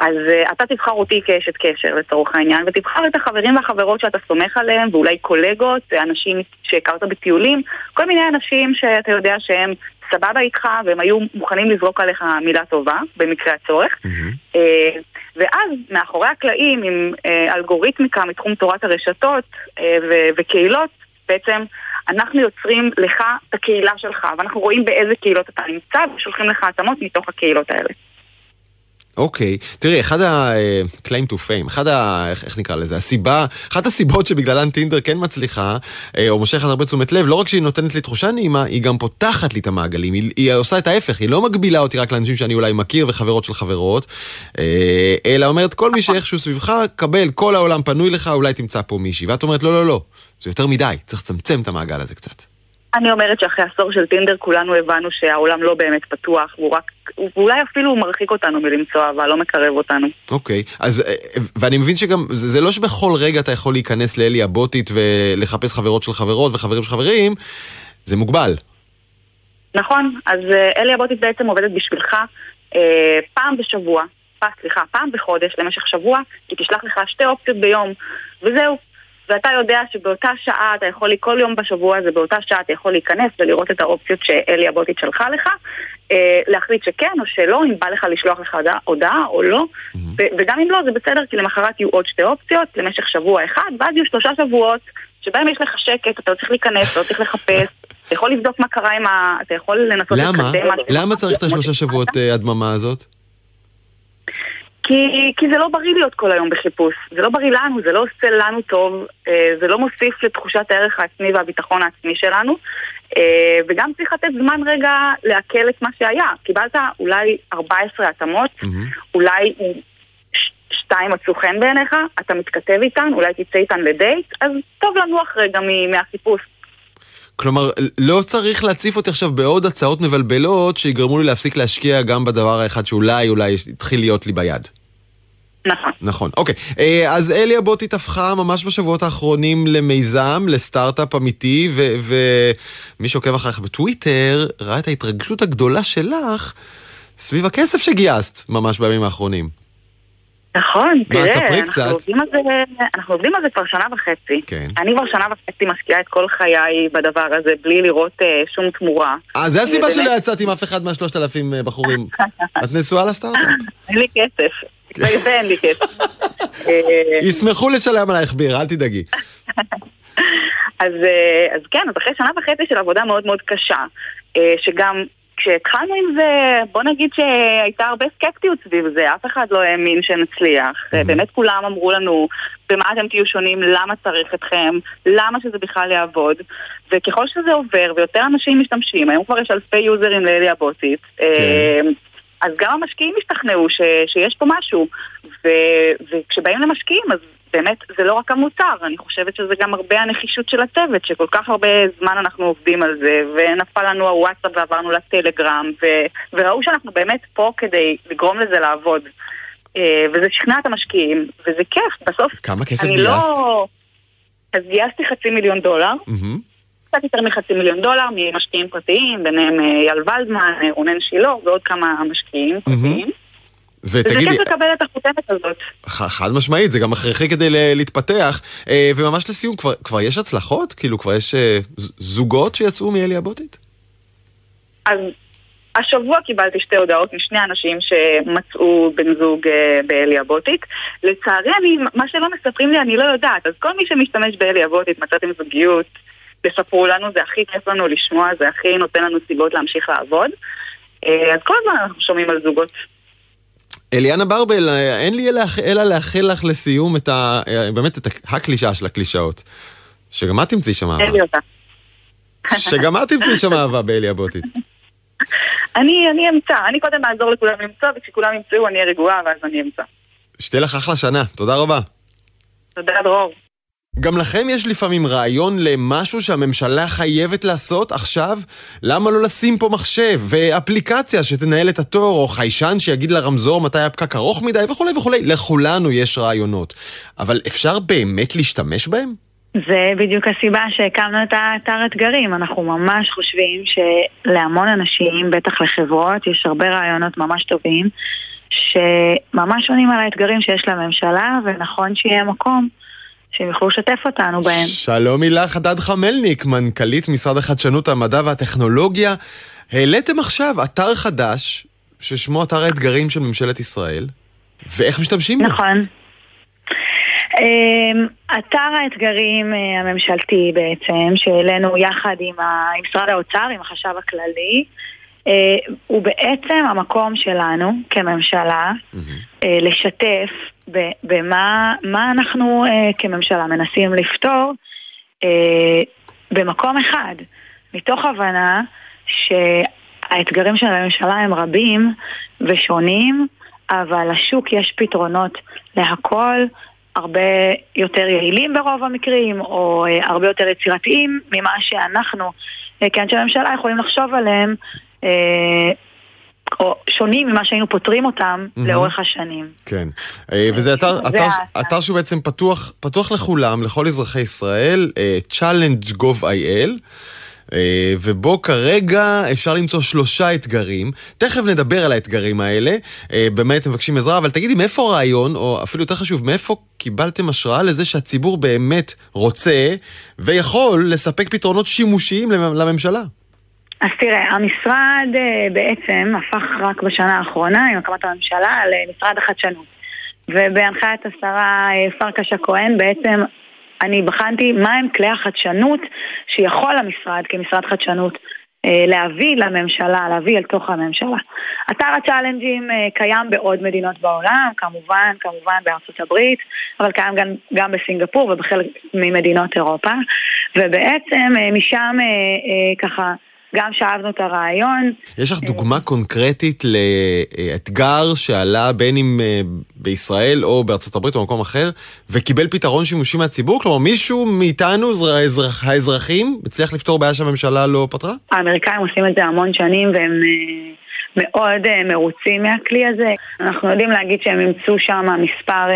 אז uh, אתה תבחר אותי כאשת קשר לצורך העניין, ותבחר את החברים והחברות שאתה סומך עליהם, ואולי קולגות, אנשים שהכרת בטיולים, כל מיני אנשים שאתה יודע שהם סבבה איתך, והם היו מוכנים לזרוק עליך מילה טובה, במקרה הצורך. Mm-hmm. ואז מאחורי הקלעים, עם uh, אלגוריתמיקה מתחום תורת הרשתות uh, ו- וקהילות, בעצם אנחנו יוצרים לך את הקהילה שלך, ואנחנו רואים באיזה קהילות אתה נמצא, ושולחים לך התאמות מתוך הקהילות האלה. אוקיי, okay. תראי, אחד ה-claim to fame, אחד ה... איך, איך נקרא לזה? הסיבה, אחת הסיבות שבגללן טינדר כן מצליחה, אה, או מושכת הרבה תשומת לב, לא רק שהיא נותנת לי תחושה נעימה, היא גם פותחת לי את המעגלים, היא, היא עושה את ההפך, היא לא מגבילה אותי רק לאנשים שאני אולי מכיר וחברות של חברות, אה, אלא אומרת, כל מי שאיכשהו סביבך, קבל, כל העולם פנוי לך, אולי תמצא פה מישהי. ואת אומרת, לא, לא, לא, זה יותר מדי, צריך לצמצם את המעגל הזה קצת. אני אומרת שאחרי עשור של טינדר כולנו הבנו שהעולם לא באמת פתוח, והוא רק, ואולי אפילו הוא מרחיק אותנו מלמצוא אהבה, לא מקרב אותנו. אוקיי, okay. אז, אה, ואני מבין שגם, זה, זה לא שבכל רגע אתה יכול להיכנס לאלי הבוטית ולחפש חברות של חברות וחברים של חברים, זה מוגבל. נכון, אז אה, אלי הבוטית בעצם עובדת בשבילך אה, פעם בשבוע, סליחה, פעם בחודש למשך שבוע, היא תשלח לך שתי אופציות ביום, וזהו. ואתה יודע שבאותה שעה אתה יכול, כל יום בשבוע הזה, באותה שעה אתה יכול להיכנס ולראות את האופציות שאלי הבוטית שלחה לך, אה, להחליט שכן או שלא, אם בא לך לשלוח לך הודעה או לא, mm-hmm. וגם אם לא, זה בסדר, כי למחרת יהיו עוד שתי אופציות למשך שבוע אחד, ואז יהיו שלושה שבועות שבהם יש לך שקט, אתה לא צריך להיכנס, לא צריך לחפש. אתה יכול לבדוק מה קרה עם ה... אתה יכול לנסות למה? למה צריך את השלושה שבועות אה, הדממה הזאת? כי, כי זה לא בריא להיות כל היום בחיפוש. זה לא בריא לנו, זה לא עושה לנו טוב, אה, זה לא מוסיף לתחושת הערך העצמי והביטחון העצמי שלנו. אה, וגם צריך לתת זמן רגע לעכל את מה שהיה. קיבלת אולי 14 התאמות, mm-hmm. אולי שתיים מצאו חן בעיניך, אתה מתכתב איתן, אולי תצא איתן לדייט, אז טוב לנוח רגע מהחיפוש. כלומר, לא צריך להציף אותי עכשיו בעוד הצעות מבלבלות שיגרמו לי להפסיק להשקיע גם בדבר האחד שאולי אולי התחיל להיות לי ביד. נכון. נכון, אוקיי. אה, אז אלי הבוטית הפכה ממש בשבועות האחרונים למיזם, לסטארט-אפ אמיתי, ומי שעוקב אחריך בטוויטר ראה את ההתרגשות הגדולה שלך סביב הכסף שגייסת ממש בימים האחרונים. נכון, תראה, אנחנו עובדים, על זה, אנחנו עובדים על זה כבר שנה וחצי. כן. אני כבר שנה וחצי משקיעה את כל חיי בדבר הזה, בלי לראות uh, שום תמורה. אה, זה הסיבה שלא יצאת עם אף אחד מהשלושת אלפים אה, בחורים. את נשואה לסטארט-אפ. אין לי כסף. זה אין לי כסף. ישמחו לשלם עלייך ביר, אל תדאגי. אז, אז כן, אז אחרי שנה וחצי של עבודה מאוד מאוד קשה, שגם כשהתחלנו עם זה, בוא נגיד שהייתה הרבה סקפטיות סביב זה, אף אחד לא האמין שנצליח. Mm-hmm. באמת כולם אמרו לנו, במה אתם תהיו שונים, למה צריך אתכם, למה שזה בכלל יעבוד. וככל שזה עובר ויותר אנשים משתמשים, היום כבר יש אלפי יוזרים לאלי הבוטית, כן. אמ, אז גם המשקיעים השתכנעו ש, שיש פה משהו. ו, וכשבאים למשקיעים, אז באמת זה לא רק המוצר, אני חושבת שזה גם הרבה הנחישות של הצוות, שכל כך הרבה זמן אנחנו עובדים על זה, ונפל לנו הוואטסאפ ועברנו לטלגרם, ו... וראו שאנחנו באמת פה כדי לגרום לזה לעבוד. אה, וזה שכנע את המשקיעים, וזה כיף, בסוף... כמה כסף גייסת? לא... אז גייסתי חצי מיליון דולר. Mm-hmm. קצת יותר מחצי מיליון דולר ממשקיעים פרטיים, ביניהם אה, אייל ולדמן, אה, רונן שילה ועוד כמה משקיעים פרטיים. ותגידי... זה כיף לקבל את החותמת הזאת. חד משמעית, זה גם הכרחי כדי להתפתח. אה, וממש לסיום, כבר, כבר יש הצלחות? כאילו, כבר יש אה, זוגות שיצאו מאלי הבוטית? אז השבוע קיבלתי שתי הודעות משני אנשים שמצאו בן זוג אה, באלי הבוטית. לצערי, אני, מה שלא מספרים לי אני לא יודעת. אז כל מי שמשתמש באלי הבוטית, מצאתם זוגיות, תספרו לנו, זה הכי כיף לנו לשמוע, זה הכי נותן לנו סיבות להמשיך לעבוד. אז כל הזמן אנחנו שומעים על זוגות. אליאנה ברבל, אין לי אלא לאחל לך לסיום את ה... באמת את הקלישאה של הקלישאות. שגם את תמצאי שם אהבה. אין לי אותה. שגם את תמצאי שם אהבה באלי הבוטית. אני, אני אמצא, אני קודם אעזור לכולם למצוא, וכשכולם ימצאו אני אהיה רגועה ואז אני אמצא. שתהיה לך אחלה שנה, תודה רבה. תודה דרור. גם לכם יש לפעמים רעיון למשהו שהממשלה חייבת לעשות עכשיו? למה לא לשים פה מחשב ואפליקציה שתנהל את התור, או חיישן שיגיד לרמזור מתי הפקק ארוך מדי וכולי וכולי? לכולנו יש רעיונות. אבל אפשר באמת להשתמש בהם? זה בדיוק הסיבה שהקמנו את האתר אתגרים. אנחנו ממש חושבים שלהמון אנשים, בטח לחברות, יש הרבה רעיונות ממש טובים, שממש עונים על האתגרים שיש לממשלה, ונכון שיהיה מקום. שהם יוכלו לשתף אותנו בהם. שלום הילה חדד חמלניק, מנכ"לית משרד החדשנות, המדע והטכנולוגיה. העליתם עכשיו אתר חדש, ששמו אתר האתגרים של ממשלת ישראל, ואיך משתמשים בו? נכון. אמ, אתר האתגרים אה, הממשלתי בעצם, שהעלינו יחד עם משרד האוצר, עם החשב הכללי, הוא בעצם המקום שלנו כממשלה אה, לשתף במה אנחנו אה, כממשלה מנסים לפתור במקום אחד, מתוך הבנה שהאתגרים של הממשלה הם רבים ושונים, אבל לשוק יש פתרונות להכל. הרבה יותר יעילים ברוב המקרים, או הרבה יותר יצירתיים ממה שאנחנו כאנשי ממשלה יכולים לחשוב עליהם אה, או שונים ממה שהיינו פותרים אותם mm-hmm. לאורך השנים. כן, אה, וזה אתר, אתר, אתר שהוא בעצם פתוח, פתוח לכולם, לכל אזרחי ישראל, אה, challenge.gov.il. ובו כרגע אפשר למצוא שלושה אתגרים. תכף נדבר על האתגרים האלה, במה אתם מבקשים עזרה, אבל תגידי, מאיפה הרעיון, או אפילו יותר חשוב, מאיפה קיבלתם השראה לזה שהציבור באמת רוצה ויכול לספק פתרונות שימושיים לממשלה? אז תראה, המשרד אה, בעצם הפך רק בשנה האחרונה, עם הקמת הממשלה, למשרד החדשנות. ובהנחיית השרה אה, פרקש הכהן בעצם אני בחנתי מהם כלי החדשנות שיכול המשרד כמשרד חדשנות אה, להביא לממשלה, להביא אל תוך הממשלה. אתר הצ'אלנג'ים קיים בעוד מדינות בעולם, כמובן, כמובן בארצות הברית, אבל קיים גם, גם בסינגפור ובחלק ממדינות אירופה, ובעצם משם ככה גם שאבנו את הרעיון. יש לך דוגמה קונקרטית לאתגר שעלה בין אם אה, בישראל או בארצות הברית או במקום אחר, וקיבל פתרון שימושי מהציבור? כלומר, מישהו מאיתנו, האזרח, האזרחים, הצליח לפתור בעיה שהממשלה לא פתרה? האמריקאים עושים את זה המון שנים והם... אה, מאוד מרוצים מהכלי הזה. אנחנו יודעים להגיד שהם אימצו שם מספר,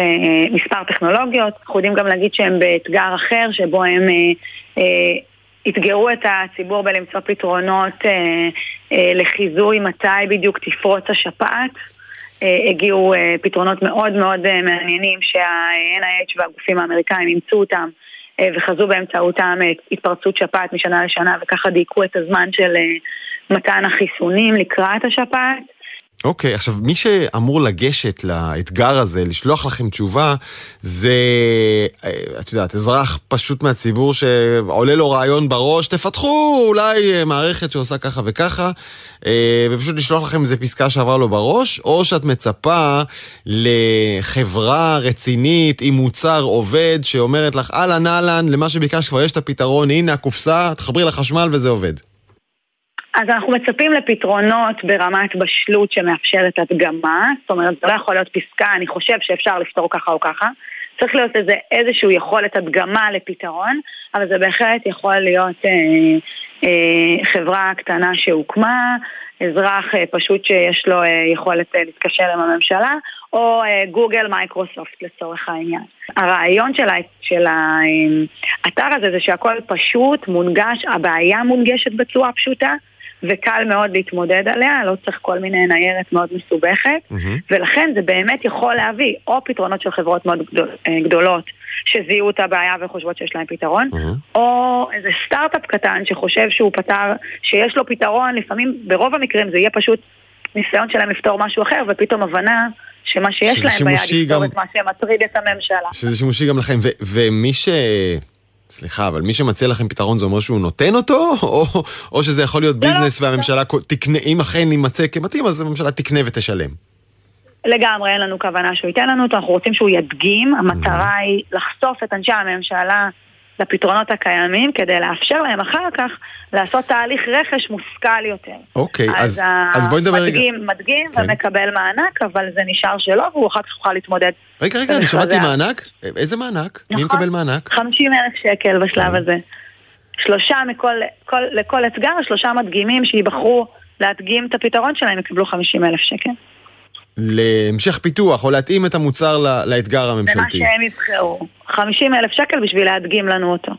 מספר טכנולוגיות, אנחנו יודעים גם להגיד שהם באתגר אחר שבו הם אתגרו את הציבור בלמצוא פתרונות אה, אה, לחיזוי מתי בדיוק תפרוץ השפעת. אה, הגיעו אה, פתרונות מאוד מאוד אה, מעניינים שה-NIH והגופים האמריקאים אימצו אותם וחזו באמצעותם התפרצות שפעת משנה לשנה וככה דייקו את הזמן של מתן החיסונים לקראת השפעת. אוקיי, okay, עכשיו מי שאמור לגשת לאתגר הזה, לשלוח לכם תשובה, זה, אה, את יודעת, אזרח פשוט מהציבור שעולה לו רעיון בראש, תפתחו אולי אה, מערכת שעושה ככה וככה, אה, ופשוט לשלוח לכם איזה פסקה שעברה לו בראש, או שאת מצפה לחברה רצינית עם מוצר עובד שאומרת לך, אהלן אהלן, למה שביקשת כבר יש את הפתרון, הנה הקופסה, תחברי לחשמל וזה עובד. אז אנחנו מצפים לפתרונות ברמת בשלות שמאפשרת הדגמה, זאת אומרת, זה לא יכול להיות פסקה, אני חושב שאפשר לפתור ככה או ככה. צריך להיות איזה, איזושהי יכולת הדגמה לפתרון, אבל זה בהחלט יכול להיות אה, אה, חברה קטנה שהוקמה, אזרח אה, פשוט שיש לו אה, יכולת אה, להתקשר עם הממשלה, או אה, גוגל מייקרוסופט לצורך העניין. הרעיון של, של האתר הזה זה שהכל פשוט, מונגש, הבעיה מונגשת בצורה פשוטה. וקל מאוד להתמודד עליה, לא צריך כל מיני ניירת מאוד מסובכת, mm-hmm. ולכן זה באמת יכול להביא או פתרונות של חברות מאוד גדול, אה, גדולות שזיהו את הבעיה וחושבות שיש להם פתרון, mm-hmm. או איזה סטארט-אפ קטן שחושב שהוא פתר, שיש לו פתרון, לפעמים, ברוב המקרים זה יהיה פשוט ניסיון שלהם לפתור משהו אחר, ופתאום הבנה שמה שיש להם ביד לפתור את מה שמטריד את הממשלה. שזה שימושי גם לכם, ומי ש... סליחה, אבל מי שמציע לכם פתרון זה אומר שהוא נותן אותו? או, או שזה יכול להיות לא, לא. ביזנס לא, והממשלה. תקנה, אם אכן יימצא כמתאים, אז הממשלה תקנה ותשלם. לגמרי, אין לנו כוונה שהוא ייתן לנו אותו, אנחנו רוצים שהוא ידגים, המטרה היא לחשוף את אנשי הממשלה לפתרונות הקיימים, כדי לאפשר להם אחר כך לעשות תהליך רכש מושכל יותר. אוקיי, אז, אז, אז בואי נדבר רגע. מדגים, מדגים כן. ומקבל מענק, אבל זה נשאר שלו, והוא אחר כך יוכל להתמודד. רגע, רגע, אני שמעתי מענק? איזה מענק? נכון, מי מקבל מענק? 50 אלף שקל בשלב כן. הזה. שלושה מכל, כל, לכל אתגר, שלושה מדגימים שיבחרו להדגים את הפתרון שלהם יקבלו 50 אלף שקל. להמשך פיתוח או להתאים את המוצר לאתגר הממשלתי. למה שהם יבחרו. 50 אלף שקל בשביל להדגים לנו אותו.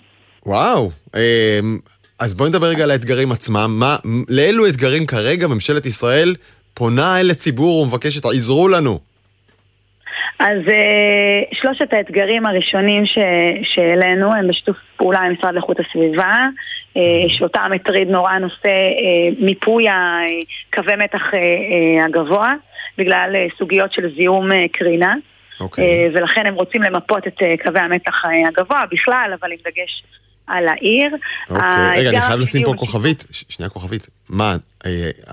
וואו, אמ, אז בואי נדבר רגע על האתגרים עצמם. מה, לאילו אתגרים כרגע ממשלת ישראל פונה אל הציבור ומבקשת, עזרו לנו? אז uh, שלושת האתגרים הראשונים שהעלינו הם בשיתוף פעולה עם משרד לאיכות הסביבה, uh, שאותם מטריד נורא נושא uh, מיפוי קווי מתח uh, הגבוה, בגלל סוגיות של זיהום קרינה. Okay. אוקיי. ולכן הם רוצים למפות את קווי המתח הגבוה בכלל, אבל עם דגש על העיר. אוקיי, רגע, אני חייב לשים פה כוכבית, שנייה כוכבית. מה,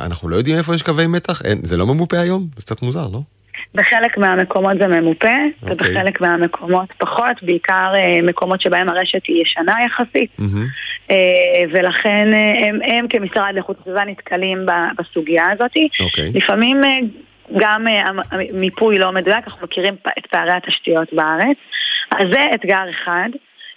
אנחנו לא יודעים איפה יש קווי מתח? זה לא ממופה היום? זה קצת מוזר, לא? בחלק מהמקומות זה ממופה, okay. אוקיי. ובחלק מהמקומות פחות, בעיקר uh, מקומות שבהם הרשת היא ישנה יחסית. Mm-hmm. ולכן uh, הם, הם כמשרד לאיכות הסביבה נתקלים בסוגיה הזאת. Okay. אוקיי. לפעמים גם uh, מיפוי לא מדויק, אנחנו מכירים את פערי התשתיות בארץ. אז זה אתגר אחד.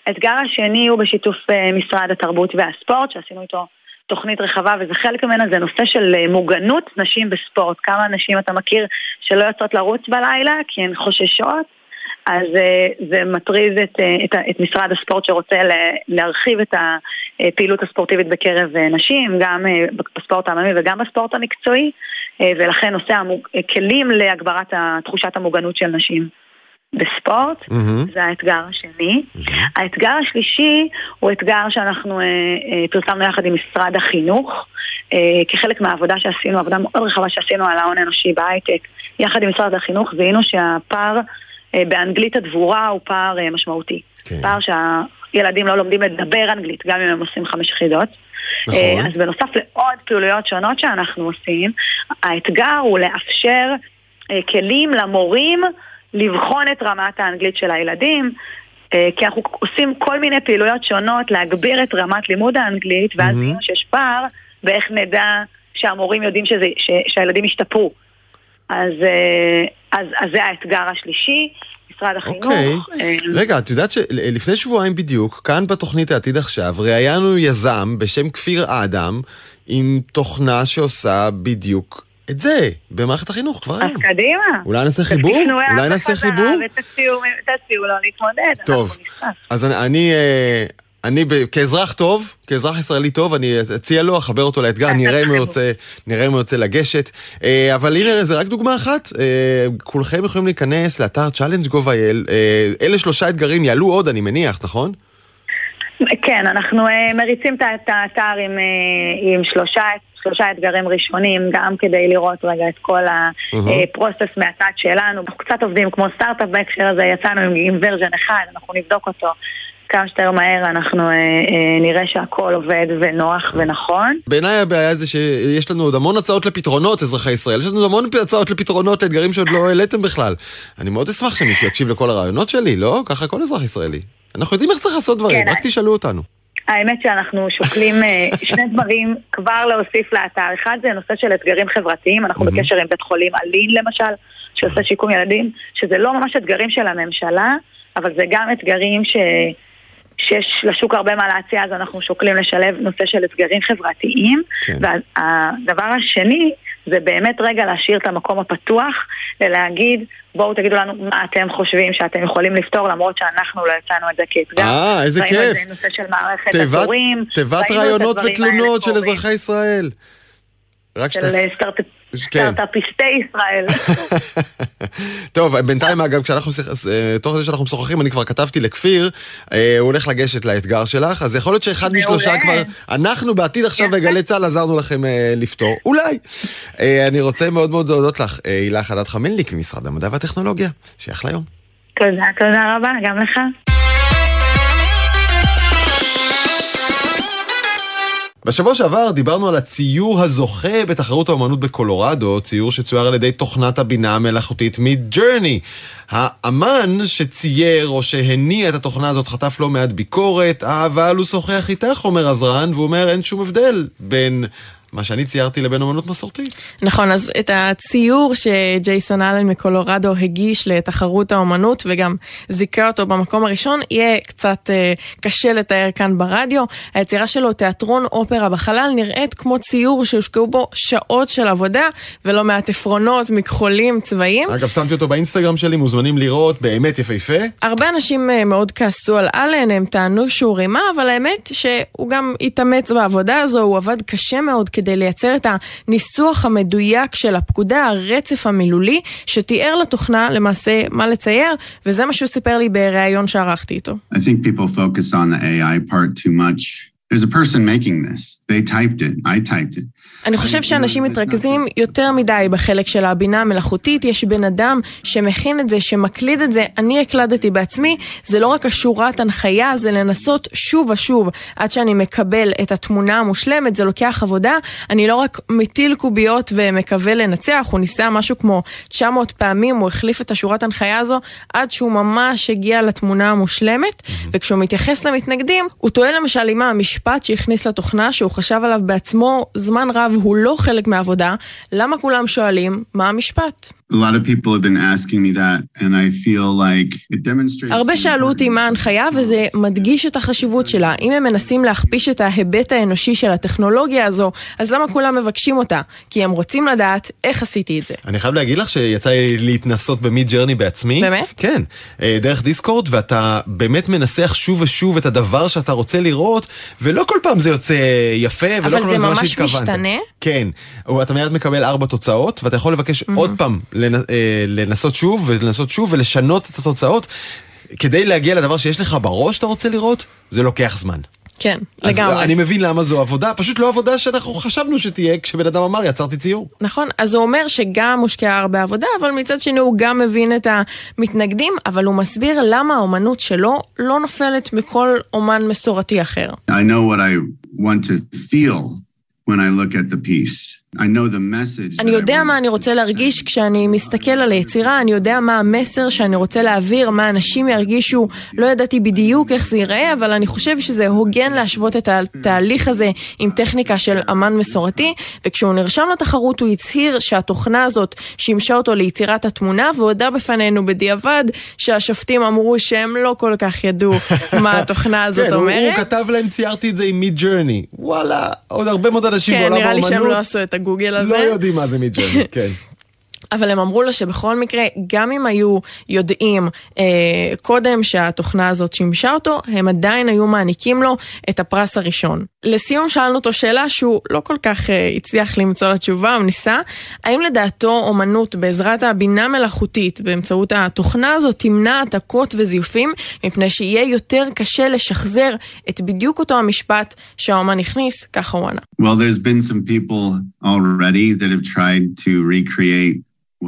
האתגר השני הוא בשיתוף משרד התרבות והספורט, שעשינו איתו תוכנית רחבה, וזה חלק ממנה, זה נושא של אה, מוגנות נשים בספורט. כמה נשים אתה מכיר שלא יוצאות לרוץ בלילה כי הן חוששות? אז אה, זה מטריז את, אה, את, את משרד הספורט שרוצה להרחיב את הפעילות הספורטיבית בקרב נשים, גם בספורט העממי וגם בספורט המקצועי, ולכן נושא המוג... כלים להגברת תחושת המוגנות של נשים. בספורט, mm-hmm. זה האתגר השני. Mm-hmm. האתגר השלישי הוא אתגר שאנחנו אה, אה, פרסמנו יחד עם משרד החינוך, אה, כחלק מהעבודה שעשינו, עבודה מאוד רחבה שעשינו על ההון האנושי בהייטק, יחד עם משרד החינוך זיהינו שהפער אה, באנגלית הדבורה הוא פער אה, משמעותי. כן. פער שהילדים לא לומדים לדבר אנגלית, גם אם הם עושים חמש יחידות. נכון. אה, אז בנוסף לעוד פעילויות שונות שאנחנו עושים, האתגר הוא לאפשר אה, כלים למורים לבחון את רמת האנגלית של הילדים, אה, כי אנחנו עושים כל מיני פעילויות שונות להגביר את רמת לימוד האנגלית, ואז mm-hmm. שיש פער באיך נדע שהמורים יודעים שזה, ש, שהילדים ישתפרו. אז, אה, אז, אז זה האתגר השלישי. משרד החינוך. אוקיי. Okay. אה, רגע, את יודעת שלפני שבועיים בדיוק, כאן בתוכנית העתיד עכשיו, ראיינו יזם בשם כפיר אדם עם תוכנה שעושה בדיוק את זה במערכת החינוך כבר היום. אז קדימה. אולי נעשה חיבור? אולי נעשה חיבור? ותציעו לו להתמודד. טוב, אז אני, אני, אה, אני כאזרח טוב, כאזרח ישראלי טוב, אני אציע לו, אחבר אותו לאתגר, נראה אם הוא יוצא, נראה אם הוא יוצא לגשת. אה, אבל הנה, זה רק דוגמה אחת. אה, כולכם יכולים להיכנס לאתר challenge.gov.il. אלה שלושה אתגרים, יעלו עוד, אני מניח, נכון? כן, אנחנו מריצים את האתר עם, עם שלושה שלושה אתגרים ראשונים, גם כדי לראות רגע את כל הפרוסס מהצד שלנו. אנחנו קצת עובדים כמו סטארט-אפ בהקשר הזה, יצאנו עם, עם ורז'ן אחד, אנחנו נבדוק אותו. כמה שיותר מהר אנחנו אה, אה, נראה שהכל עובד ונוח ונכון. בעיניי הבעיה זה שיש לנו עוד המון הצעות לפתרונות, אזרחי ישראל. יש לנו המון הצעות לפתרונות לאתגרים שעוד לא העליתם בכלל. אני מאוד אשמח שמישהו יקשיב לכל הרעיונות שלי, לא? ככה כל אזרח ישראלי. אנחנו יודעים איך צריך לעשות דברים, כן, רק תשאלו אותנו. האמת שאנחנו שוקלים אה, שני דברים כבר להוסיף לאתר. אחד זה נושא של אתגרים חברתיים, אנחנו mm-hmm. בקשר עם בית חולים אלין למשל, שעושה שיקום ילדים, שזה לא ממש אתגרים של הממשלה, אבל זה גם אתגרים ש... שיש לשוק הרבה מה להציע, אז אנחנו שוקלים לשלב נושא של אתגרים חברתיים. כן. והדבר השני, זה באמת רגע להשאיר את המקום הפתוח ולהגיד, בואו תגידו לנו מה אתם חושבים שאתם יכולים לפתור, למרות שאנחנו לא יצאנו את זה כאתגר. אה, איזה כיף. ראינו את זה נושא של מערכת התורים. תיבת רעיונות ותלונות של אזרחי ישראל. רק של סטארט-אפ. כן. סטארט-אפיסטי ישראל. טוב, בינתיים אגב, כשאנחנו, תוך זה שאנחנו משוחחים, אני כבר כתבתי לכפיר, אה, הוא הולך לגשת לאתגר שלך, אז יכול להיות שאחד משלושה כבר, אנחנו בעתיד עכשיו בגלי צה"ל עזרנו לכם אה, לפתור, אולי. אה, אני רוצה מאוד מאוד להודות לך, הילה חדד חמלניק ממשרד המדע והטכנולוגיה, שייך ליום. תודה, תודה רבה, גם לך. בשבוע שעבר דיברנו על הציור הזוכה בתחרות האומנות בקולורדו, ציור שצויר על ידי תוכנת הבינה המלאכותית מ-Journey. האמן שצייר או שהניע את התוכנה הזאת חטף לא מעט ביקורת, אבל הוא שוחח איתך, אומר עזרן, והוא אומר אין שום הבדל בין מה שאני ציירתי לבין אומנות מסורתית. נכון, אז את הציור שג'ייסון אלן מקולורדו הגיש לתחרות האומנות וגם זיכה אותו במקום הראשון, יהיה קצת אה, קשה לתאר כאן ברדיו. היצירה שלו, תיאטרון אופרה בחלל, נראית כמו ציור שהושקעו בו שעות של עבודה ולא מעט עפרונות, מכחולים, צבעים. אגב, שמתי אותו באינסטגרם שלי, מוזמנים לראות, באמת יפהפה. הרבה אנשים אה, מאוד כעסו על אלן, הם טענו שהוא רימה, אבל האמת שהוא גם התאמץ בעבודה הזו, הוא עבד קשה מאוד. כדי לייצר את הניסוח המדויק של הפקודה, הרצף המילולי, שתיאר לתוכנה למעשה מה לצייר, וזה מה שהוא סיפר לי בריאיון שערכתי איתו. I think people focus on the AI part too much. There's a person making this. They typed it. I typed it. אני חושב שאנשים מתרכזים יותר מדי בחלק של הבינה המלאכותית, יש בן אדם שמכין את זה, שמקליד את זה, אני הקלדתי בעצמי, זה לא רק השורת הנחיה, זה לנסות שוב ושוב עד שאני מקבל את התמונה המושלמת, זה לוקח עבודה, אני לא רק מטיל קוביות ומקווה לנצח, הוא ניסה משהו כמו 900 פעמים, הוא החליף את השורת הנחיה הזו עד שהוא ממש הגיע לתמונה המושלמת, וכשהוא מתייחס למתנגדים, הוא טוען למשל עם המשפט שהכניס לתוכנה, שהוא חשב עליו בעצמו זמן רב הוא לא חלק מהעבודה, למה כולם שואלים מה המשפט? הרבה שאלו אותי מה ההנחיה וזה מדגיש את החשיבות שלה. אם הם מנסים להכפיש את ההיבט האנושי של הטכנולוגיה הזו, אז למה כולם מבקשים אותה? כי הם רוצים לדעת איך עשיתי את זה. אני חייב להגיד לך שיצא לי להתנסות במיד ג'רני בעצמי. באמת? כן, אה, דרך דיסקורד, ואתה באמת מנסח שוב ושוב את הדבר שאתה רוצה לראות, ולא כל פעם זה יוצא יפה, ולא כל פעם זה מה שהתכוונת. אבל זה ממש משתנה? כן, אתה מיד מקבל ארבע תוצאות, ואתה יכול לבקש עוד פעם לנסות שוב ולנסות שוב ולשנות את התוצאות. כדי להגיע לדבר שיש לך בראש שאתה רוצה לראות, זה לוקח זמן. כן, אז לגמרי. אני מבין למה זו עבודה, פשוט לא עבודה שאנחנו חשבנו שתהיה כשבן אדם אמר יצרתי ציור. נכון, אז הוא אומר שגם מושקעה הרבה עבודה, אבל מצד שני הוא גם מבין את המתנגדים, אבל הוא מסביר למה האומנות שלו לא נופלת מכל אומן מסורתי אחר. I know what I want to feel when I look at the piece. אני יודע מה אני רוצה להרגיש כשאני מסתכל על היצירה, אני יודע מה המסר שאני רוצה להעביר, מה אנשים ירגישו, לא ידעתי בדיוק איך זה ייראה, אבל אני חושב שזה הוגן להשוות את התהליך הזה עם טכניקה של אמן מסורתי, וכשהוא נרשם לתחרות הוא הצהיר שהתוכנה הזאת שימשה אותו ליצירת התמונה, והודה בפנינו בדיעבד שהשופטים אמרו שהם לא כל כך ידעו מה התוכנה הזאת כן, אומרת. הוא כתב להם ציירתי את זה עם מיד ג'רני, וואלה, עוד הרבה מאוד אנשים כן, בעולם האומנות. כן, נראה לי שהם לא עשו את הגוגל הזה. לא יודעים מה זה מידג'רני, כן. אבל הם אמרו לה שבכל מקרה, גם אם היו יודעים אה, קודם שהתוכנה הזאת שימשה אותו, הם עדיין היו מעניקים לו את הפרס הראשון. לסיום שאלנו אותו שאלה שהוא לא כל כך אה, הצליח למצוא לה תשובה, הוא ניסה, האם לדעתו אומנות בעזרת הבינה מלאכותית, באמצעות התוכנה הזאת, תמנע העתקות וזיופים, מפני שיהיה יותר קשה לשחזר את בדיוק אותו המשפט שהאומן הכניס, ככה הוא ענה. Well,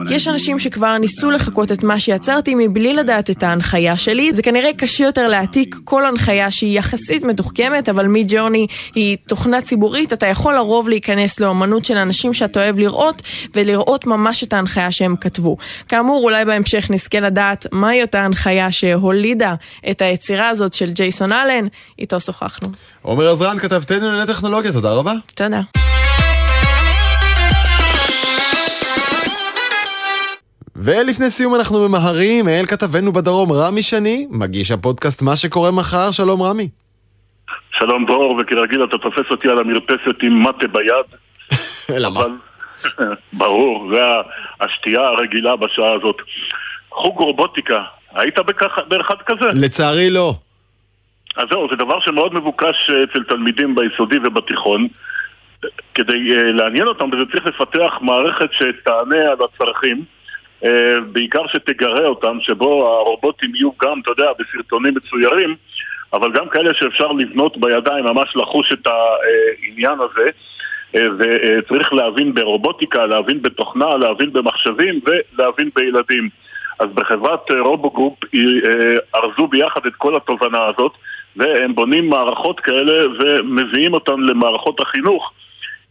יש אנשים שכבר ניסו לחקות את מה שיצרתי מבלי לדעת את ההנחיה שלי. זה כנראה קשה יותר להעתיק כל הנחיה שהיא יחסית מתוחכמת, אבל מי ג'ורני היא תוכנה ציבורית, אתה יכול לרוב להיכנס לאומנות של אנשים שאתה אוהב לראות, ולראות ממש את ההנחיה שהם כתבו. כאמור, אולי בהמשך נזכה לדעת מהי אותה הנחיה שהולידה את היצירה הזאת של ג'ייסון אלן, איתו שוחחנו. עומר עזרן כתבתנו לענייני טכנולוגיה, תודה רבה. תודה. ולפני סיום אנחנו ממהרים אל כתבנו בדרום, רמי שני, מגיש הפודקאסט מה שקורה מחר, שלום רמי. שלום דרור, וכרגיל אתה תופס אותי על המרפסת עם מטה ביד. למה? אבל, ברור, זה השתייה הרגילה בשעה הזאת. חוג רובוטיקה, היית בכך, באחד כזה? לצערי לא. אז זהו, זה דבר שמאוד מבוקש אצל תלמידים ביסודי ובתיכון. כדי uh, לעניין אותם, וזה צריך לפתח מערכת שתענה על הצרכים. Uh, בעיקר שתגרה אותם, שבו הרובוטים יהיו גם, אתה יודע, בסרטונים מצוירים, אבל גם כאלה שאפשר לבנות בידיים, ממש לחוש את העניין הזה. וצריך להבין ברובוטיקה, להבין בתוכנה, להבין במחשבים ולהבין בילדים. אז בחברת רובו גרופ ארזו ביחד את כל התובנה הזאת והם בונים מערכות כאלה ומביאים אותן למערכות החינוך.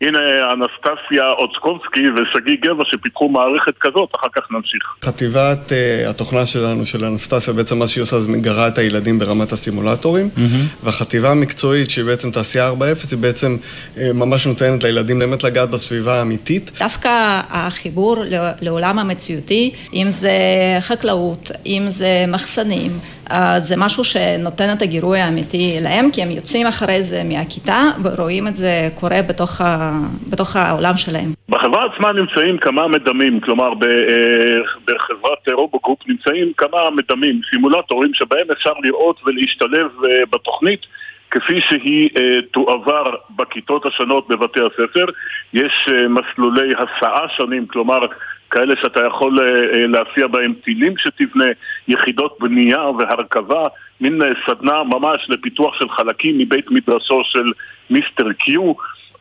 הנה אנסטסיה אוצקובסקי ושגיא גבע שפיתחו מערכת כזאת, אחר כך נמשיך. חטיבת uh, התוכנה שלנו, של אנסטסיה, בעצם מה שהיא עושה זה מגרה את הילדים ברמת הסימולטורים, mm-hmm. והחטיבה המקצועית, שהיא בעצם תעשייה 4.0, היא בעצם uh, ממש נותנת לילדים באמת לגעת בסביבה האמיתית. דווקא החיבור לעולם המציאותי, אם זה חקלאות, אם זה מחסנים, זה משהו שנותן את הגירוי האמיתי להם, כי הם יוצאים אחרי זה מהכיתה ורואים את זה קורה בתוך, ה... בתוך העולם שלהם. בחברה עצמה נמצאים כמה מדמים, כלומר אה, בחברת רובו גרופ נמצאים כמה מדמים, סימולטורים שבהם אפשר לראות ולהשתלב אה, בתוכנית כפי שהיא אה, תועבר בכיתות השונות בבתי הספר. יש מסלולי הסעה שונים, כלומר כאלה שאתה יכול אה, אה, להסיע בהם טילים שתבנה, יחידות בנייה והרכבה, מין אה, סדנה ממש לפיתוח של חלקים מבית מדרשו של מיסטר קיו.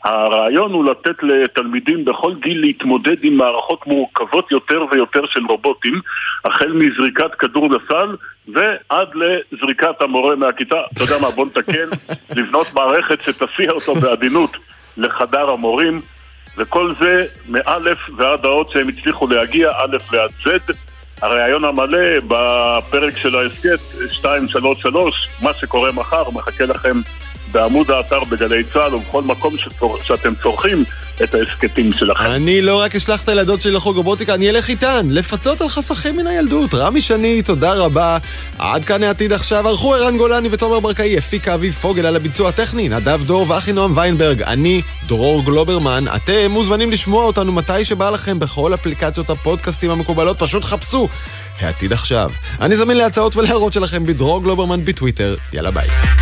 הרעיון הוא לתת לתלמידים בכל גיל להתמודד עם מערכות מורכבות יותר ויותר של רובוטים, החל מזריקת כדור לסל ועד לזריקת המורה מהכיתה. אתה יודע מה, בוא נתקן, לבנות מערכת שתסיע אותו בעדינות לחדר המורים. וכל זה מאלף ועד האות שהם הצליחו להגיע, א' ועד ז'. הרעיון המלא בפרק של ההסכת 233, מה שקורה מחר, מחכה לכם בעמוד האתר בגלי צה"ל ובכל מקום שצור... שאתם צורכים את ההסכתים שלכם. אני לא רק אשלח את הילדות שלי לחוג רובוטיקה, אני אלך איתן, לפצות על חסכים מן הילדות. רמי שני, תודה רבה. עד כאן העתיד עכשיו, ערכו ערן גולני ותומר ברקאי, הפיקה אביב פוגל על הביצוע הטכני, נדב דור ואחינועם ויינברג, אני דרור גלוברמן. אתם מוזמנים לשמוע אותנו מתי שבא לכם בכל אפליקציות הפודקאסטים המקובלות, פשוט חפשו. העתיד עכשיו. אני זמין להצעות ולהערות שלכם בדרור גלוברמן בטוויטר. יאללה ביי.